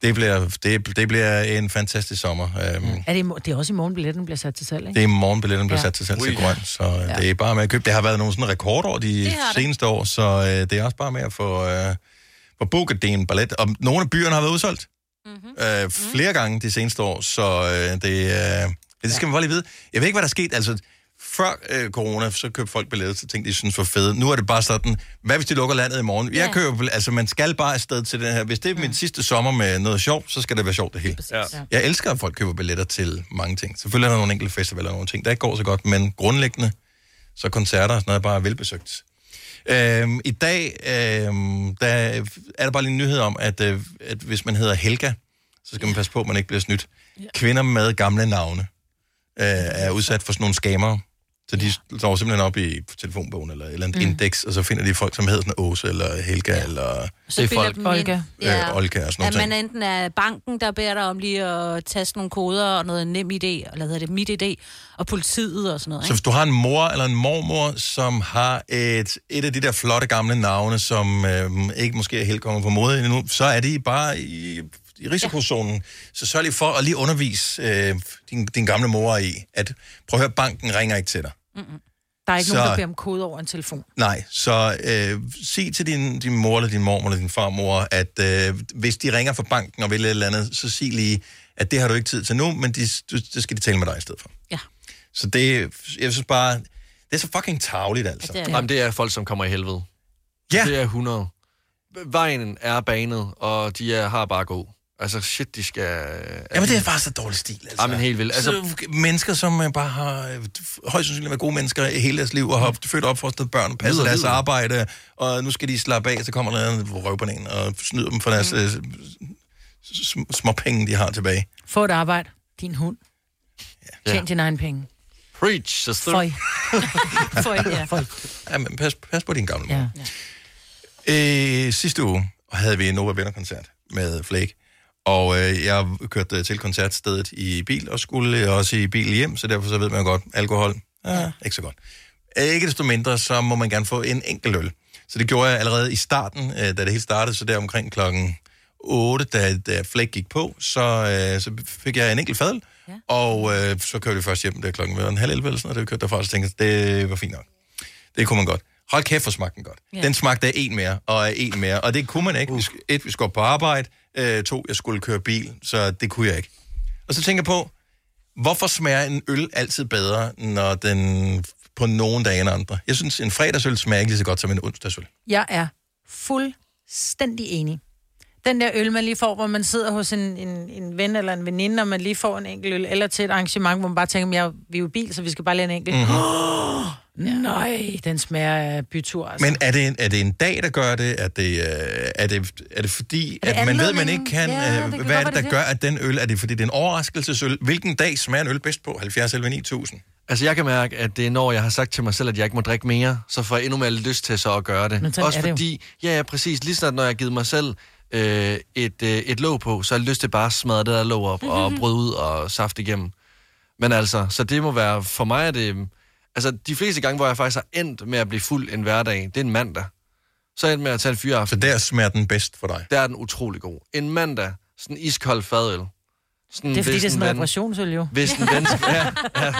Det bliver, det, det bliver en fantastisk sommer. Um, Er det, det er også i morgen, billetten bliver sat til salg, ikke? Det er i morgen, billetten bliver Ja. sat til salg til grøn, så ja. det er bare med at købe. Det har været nogle sådan rekordår de Det seneste år, så øh, det er også bare med at få, øh, få booket det en ballet. Og nogle af byerne har været udsolgt mm-hmm. øh, flere gange de seneste år, så øh, det, øh, det skal man bare lige vide. Jeg ved ikke, hvad der er sket. Altså, før øh, corona, så købte folk billetter til ting, de synes var fede. Nu er det bare sådan, hvad hvis de lukker landet i morgen? Jeg køber, altså man skal bare afsted til den her. Hvis det er min sidste sommer med noget sjovt, så skal det være sjovt det hele. Ja. Jeg elsker, at folk køber billetter til mange ting. Selvfølgelig er der nogle enkelte festivaler og nogle ting, der ikke går så godt, men grundlæggende, så koncerter og sådan noget er bare velbesøgt. Øhm, I dag øhm, der er der bare lige en nyhed om, at, øh, at hvis man hedder Helga, så skal man passe på, at man ikke bliver snydt. Kvinder med gamle navne øh, er udsat for sådan nogle skamere. Så de står simpelthen op i telefonbogen eller et eller andet mm. indeks, og så finder de folk, som hedder sådan Åse eller Helga ja. eller Så Det er folk. Olga. ind. øh, Olga og sådan At noget. man enten er banken, der beder dig om lige at taste nogle koder og noget nem idé, eller hvad hedder det, mit idé, og politiet og sådan noget. Så Ikke? hvis du har en mor eller en mormor, som har et, et af de der flotte gamle navne, som øh, ikke måske er helt kommet på mode endnu, så er de bare i, i risikozonen. Ja. Så sørg lige for at lige undervise øh, din, din gamle mor i, at prøv at høre, banken ringer ikke til dig. Der er ikke Så- nogen, der beder om kode over en telefon. Nej, så øh, sig til din, din mor eller din mor eller din farmor, at øh, hvis de ringer fra banken og vil et eller andet, så sig lige, at det har du ikke tid til nu, men de, du, det skal de tale med dig i stedet for. Ja. Så det, jeg synes bare, det er så fucking tavligt, altså. Ja, det, er Jamen, det er folk, som kommer i helvede. Ja. Det er 100. Vejen er banet, og de er, har bare gå. Altså, shit, de skal... Jamen, det er bare så dårlig stil, altså. Jamen, helt vildt. Altså, så mennesker, som øh, bare har øh, højst sandsynligt været gode mennesker i hele deres liv, og har født opfostret børn, passet deres arbejde, og nu skal de slappe af, så kommer der en røv på en, og snyder dem for deres øh, sm- små penge, de har tilbage. Få et arbejde. Din hund. Tjen Ja. din egen penge. Preach, sister. Føj. Føj, ja. Føj. Ja, men pas, pas på din gamle mor. Ja. Øh, sidste uge havde vi en Nova Venner-koncert med Flake, og øh, jeg kørte til koncertstedet i bil, og skulle også i bil hjem, så derfor så ved man godt, alkohol, ja. ikke så godt. Øh, Ikke desto mindre, så må man gerne få en enkelt øl. Så det gjorde jeg allerede i starten, øh, da det hele startede, så der omkring klokken 8, da, da Flake gik på, så, øh, så fik jeg en enkelt fadel, ja. og øh, så kørte vi først hjem, der klokken var en halv 11 eller sådan noget, da vi kørte derfra, så tænkte jeg, det var fint nok. Det kunne man godt. Hold kæft, for smagte den godt. Ja. Den smagte af en mere, og af en mere. Og det kunne man ikke. Sk- Et, vi skulle på arbejde. Øh, to, jeg skulle køre bil, så det kunne jeg ikke. Og så tænker jeg på, hvorfor smager en øl altid bedre, når den på nogle dage end andre? Jeg synes, en fredagsøl smager ikke lige så godt som en onsdagsøl. Jeg er fuldstændig enig. Den der øl, man lige får, hvor man sidder hos en, en, en ven eller en veninde, og man lige får en enkelt øl, eller til et arrangement, hvor man bare tænker, jeg, vi er jo bil, så vi skal bare lige en enkelt. Mhm. Mm-hmm. Oh, nej, den smager af bytur, altså. Men er det, en, er det en dag, der gør det? Er det, øh, er det, er det fordi, Er det at man ved, man ikke kan... Ja, det øh, hvad er det, der det gør, at den øl... Er det fordi, det er en overraskelsesøl? Hvilken dag smager en øl bedst på? 70 11 9000? Altså, jeg kan mærke, at det er, når jeg har sagt til mig selv, at jeg ikke må drikke mere, så får jeg endnu mere lyst til så at gøre det. Men Også er det jo. fordi, ja, ja, præcis, lige snart når jeg har givet mig selv øh, et, øh, et låg på, så har jeg lyst til bare at smadre det der låg op og bryde ud og saft igennem. Men altså, så det må være, for mig er det, altså de fleste gange, hvor jeg faktisk har endt med at blive fuld en hverdag, det er en mandag. Så er jeg endt med at tage en fyreaften. Så der smager den bedst for dig? Der er den utrolig god. En mandag, sådan en iskold fadøl. Sådan, Det er fordi, hvis det er sådan en reparationsøl, jo. hvis en ven, ja, ja.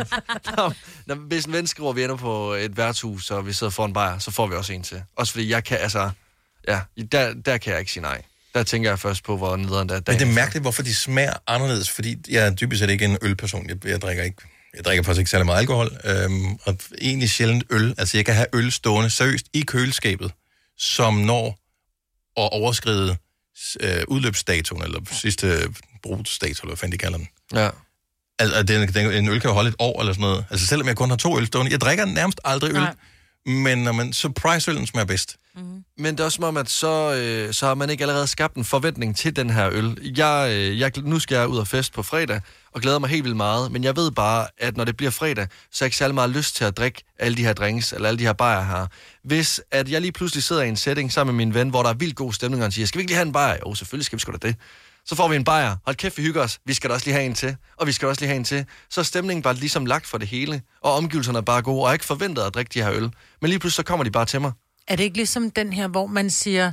Nå, hvis en ven skriver, at vi ender på et værtshus, og vi sidder foran bajer, så får vi også en til. Også fordi jeg kan, altså, ja, der, der kan jeg ikke sige nej. Der tænker jeg først på, hvor nederen der er Men det er mærkeligt, hvorfor de smager anderledes, fordi jeg er dybest set ikke en ølperson. Jeg, jeg drikker ikke jeg drikker faktisk ikke særlig meget alkohol, øhm, og egentlig sjældent øl. Altså, jeg kan have øl stående seriøst i køleskabet, som når at overskride øh, udløbsdatoen, eller sidste brugsdato, eller hvad fanden de kalder den. Ja. Altså, den, den, en øl kan jo holde et år eller sådan noget. Altså, selvom jeg kun har to øl stående. Jeg drikker nærmest aldrig øl, Nej. Men når man, surprise-øllen smager bedst. Men det er også som om, at så, øh, så har man ikke allerede skabt en forventning til den her øl. Jeg, øh, jeg, nu skal jeg ud og fest på fredag, og glæder mig helt vildt meget, men jeg ved bare, at når det bliver fredag, så har jeg ikke særlig meget lyst til at drikke alle de her drinks, eller alle de her bajer her. Hvis at jeg lige pludselig sidder i en setting sammen med min ven, hvor der er vildt god stemning, og han siger, skal vi ikke lige have en bajer? Jo, selvfølgelig skal vi sgu da det. Så får vi en bajer. Hold kæft, vi hygger os. Vi skal da også lige have en til. Og vi skal også lige have en til. Så er stemningen bare ligesom lagt for det hele. Og omgivelserne er bare gode. Og jeg ikke forventet at drikke de her øl. Men lige pludselig så kommer de bare til mig. Er det ikke ligesom den her, hvor man siger,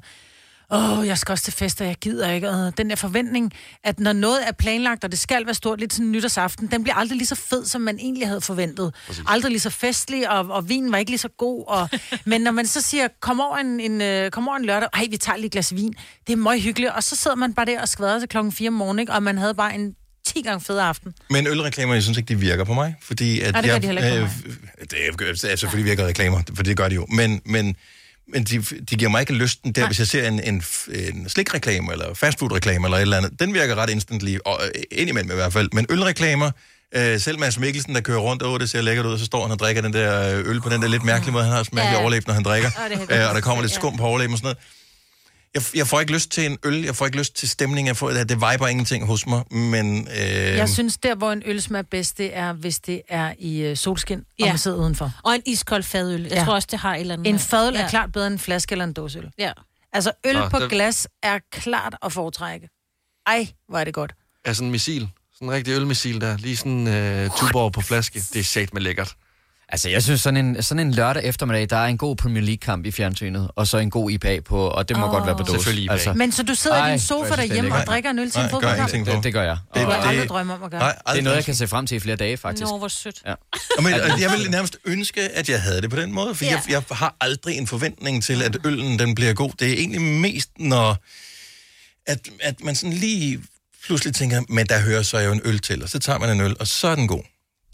åh, jeg skal også til fest, og jeg gider ikke. Og den der forventning, at når noget er planlagt, og det skal være stort, lidt sådan nytårsaften, den bliver aldrig lige så fed, som man egentlig havde forventet. Præcis. Aldrig lige så festlig, og, og vinen var ikke lige så god. Og, men når man så siger, kom over en, en, øh, kom over en lørdag, ej, vi tager lige et glas vin, det er meget hyggeligt. Og så sidder man bare der og skvader til klokken 4 om morgenen, ikke? og man havde bare en 10 gange fed aften. Men ølreklamer, jeg synes ikke, de virker på mig, fordi at Nej, det gør jeg, de heller ikke på øh, det er, er selvfølgelig virker reklamer, for det gør de jo, men, men, men de, de giver mig ikke lysten der, hvis jeg ser en, en, en slikreklame, eller fastfood-reklame, eller et eller andet. Den virker ret instantly, og øh, indimellem i hvert fald. Men ølreklamer, øh, selv Mads Mikkelsen, der kører rundt, og det ser lækkert ud, og så står han og drikker den der øh, øl på den der lidt mærkelige måde, han har smagt Ja. ja. overlæb, når han drikker, Åh, det øh, og der kommer lidt skum på overlæben og sådan noget. Jeg, jeg får ikke lyst til en øl, jeg får ikke lyst til stemning, jeg får, det viber ingenting hos mig, men... Øh, Jeg synes, der hvor en øl smager bedst, det er, hvis det er i øh, solskin, ja. og man sidder udenfor. Og en iskold fadøl. Jeg Ja. tror også, det har et eller andet. En fadøl ja. er klart bedre end en flaske eller en dåseøl. Ja. Altså, øl Nå, på det- glas er klart at foretrække. Ej, hvor er det godt. Er sådan en missil. Sådan en rigtig ølmissil der. Lige sådan øh, tuborg på flaske. Det er sat med lækkert. Altså, jeg synes, sådan en, sådan en lørdag eftermiddag, der er en god Premier League-kamp i fjernsynet, og så en god IPA på, og det må Åh. godt være på dåse. Selvfølgelig IPA. Altså, Men så du sidder i Ej, din hvor sofa det er derhjemme og drikker en øl til en fodboldkamp? på. det, det gør jeg. Det Og det- aldrig drømme om at gøre. Nej, det er noget, jeg kan se frem til i flere dage, faktisk. Nå, hvor sødt. Ja. Og Men, og jeg vil nærmest ønske, at jeg havde det på den måde, for ja. jeg, jeg har aldrig en forventning til, at øllen den bliver god. Det er egentlig mest, når at, at man sådan lige pludselig tænker men der hører så jo en øl til, og så tager man en øl, og så er den god.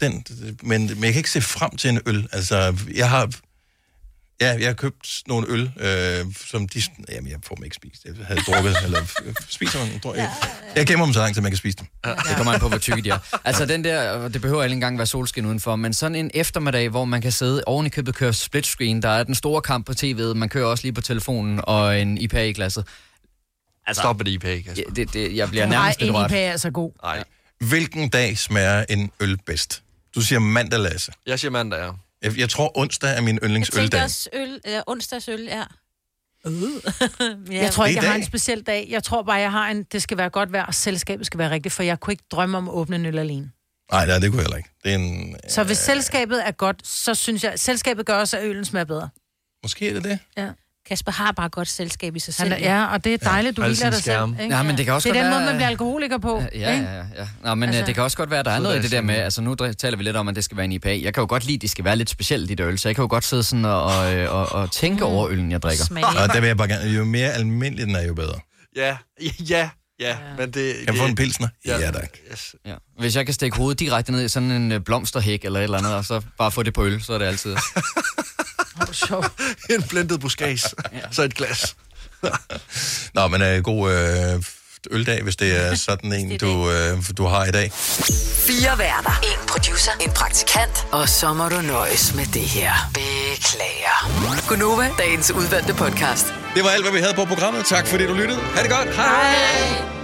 Den, men, men jeg kan ikke se frem til en øl. Altså, jeg har... Ja, jeg har købt nogle øl, øh, som de... Jamen, jeg får dem ikke spist. Jeg havde drukket, eller spiser man... Druk, jeg, jeg gemmer dem så langt, at man kan spise dem. Det kommer an på, hvor tykke de er. Altså den der, det behøver ikke engang være solskin udenfor, men sådan en eftermiddag, hvor man kan sidde oven i købet køre split screen, der er den store kamp på tv'et, man kører også lige på telefonen og en IPA i glasset. Altså, Stop med det IPA, Kasper. Ja, det, det, jeg bliver Nej, nærmest en lidt rørt. IPA er så god. Nej. Hvilken dag smager en øl bedst? Du siger mandag, Lasse. Jeg siger mandag, ja. Jeg, jeg tror, onsdag er min Jeg tænker yndlingsøldag. også øl, øh, onsdagsøl, ja. Uh. ja. Jeg tror ikke, jeg har en speciel dag. Jeg tror bare, jeg har en, det skal være godt vejr, og selskabet skal være rigtigt, for jeg kunne ikke drømme om at åbne en øl alene. Nej, nej, det kunne jeg heller ikke. Det er en... Så hvis selskabet er godt, så synes jeg, selskabet gør også, at øllen smager bedre. Måske er det det. Ja. Kasper har bare godt selskab i sig Han selv. er, ja, og det er dejligt, du Alle hviler dig selv. skærme. Ikke? Ja, men det kan også det er godt den være- måde, man bliver alkoholiker på. Ja, ja, ja. ja. Nå, men Altså- altså, det kan også godt være, at der er noget i det der med, altså nu taler vi lidt om, at det skal være en IPA. Jeg kan jo godt lide, at det skal være lidt specielt, de der øl, så jeg kan jo godt sidde sådan og, og, og, og tænke Mm. over øllen, jeg drikker. Og der vil jeg bare gerne... Jo mere almindelig den er, jo bedre. Ja, ja, ja, men det... Kan jeg få en pilsner? Ja, ja tak. Yes. Ja. Hvis jeg kan stikke hovedet direkte ned i sådan en øh, blomsterhæk eller et eller andet, og så bare få det på øl, så er det altid. en blendet buskage, så et glas. Nå, men øh, god øh, øldag, hvis det er sådan en, du, øh, du har i dag. Fire værter. En producer. En praktikant. Og så må du nøjes med det her. Beklager. Gunova, dagens udvalgte podcast. Det var alt, hvad vi havde på programmet. Tak fordi du lyttede. Ha' det godt. Hej.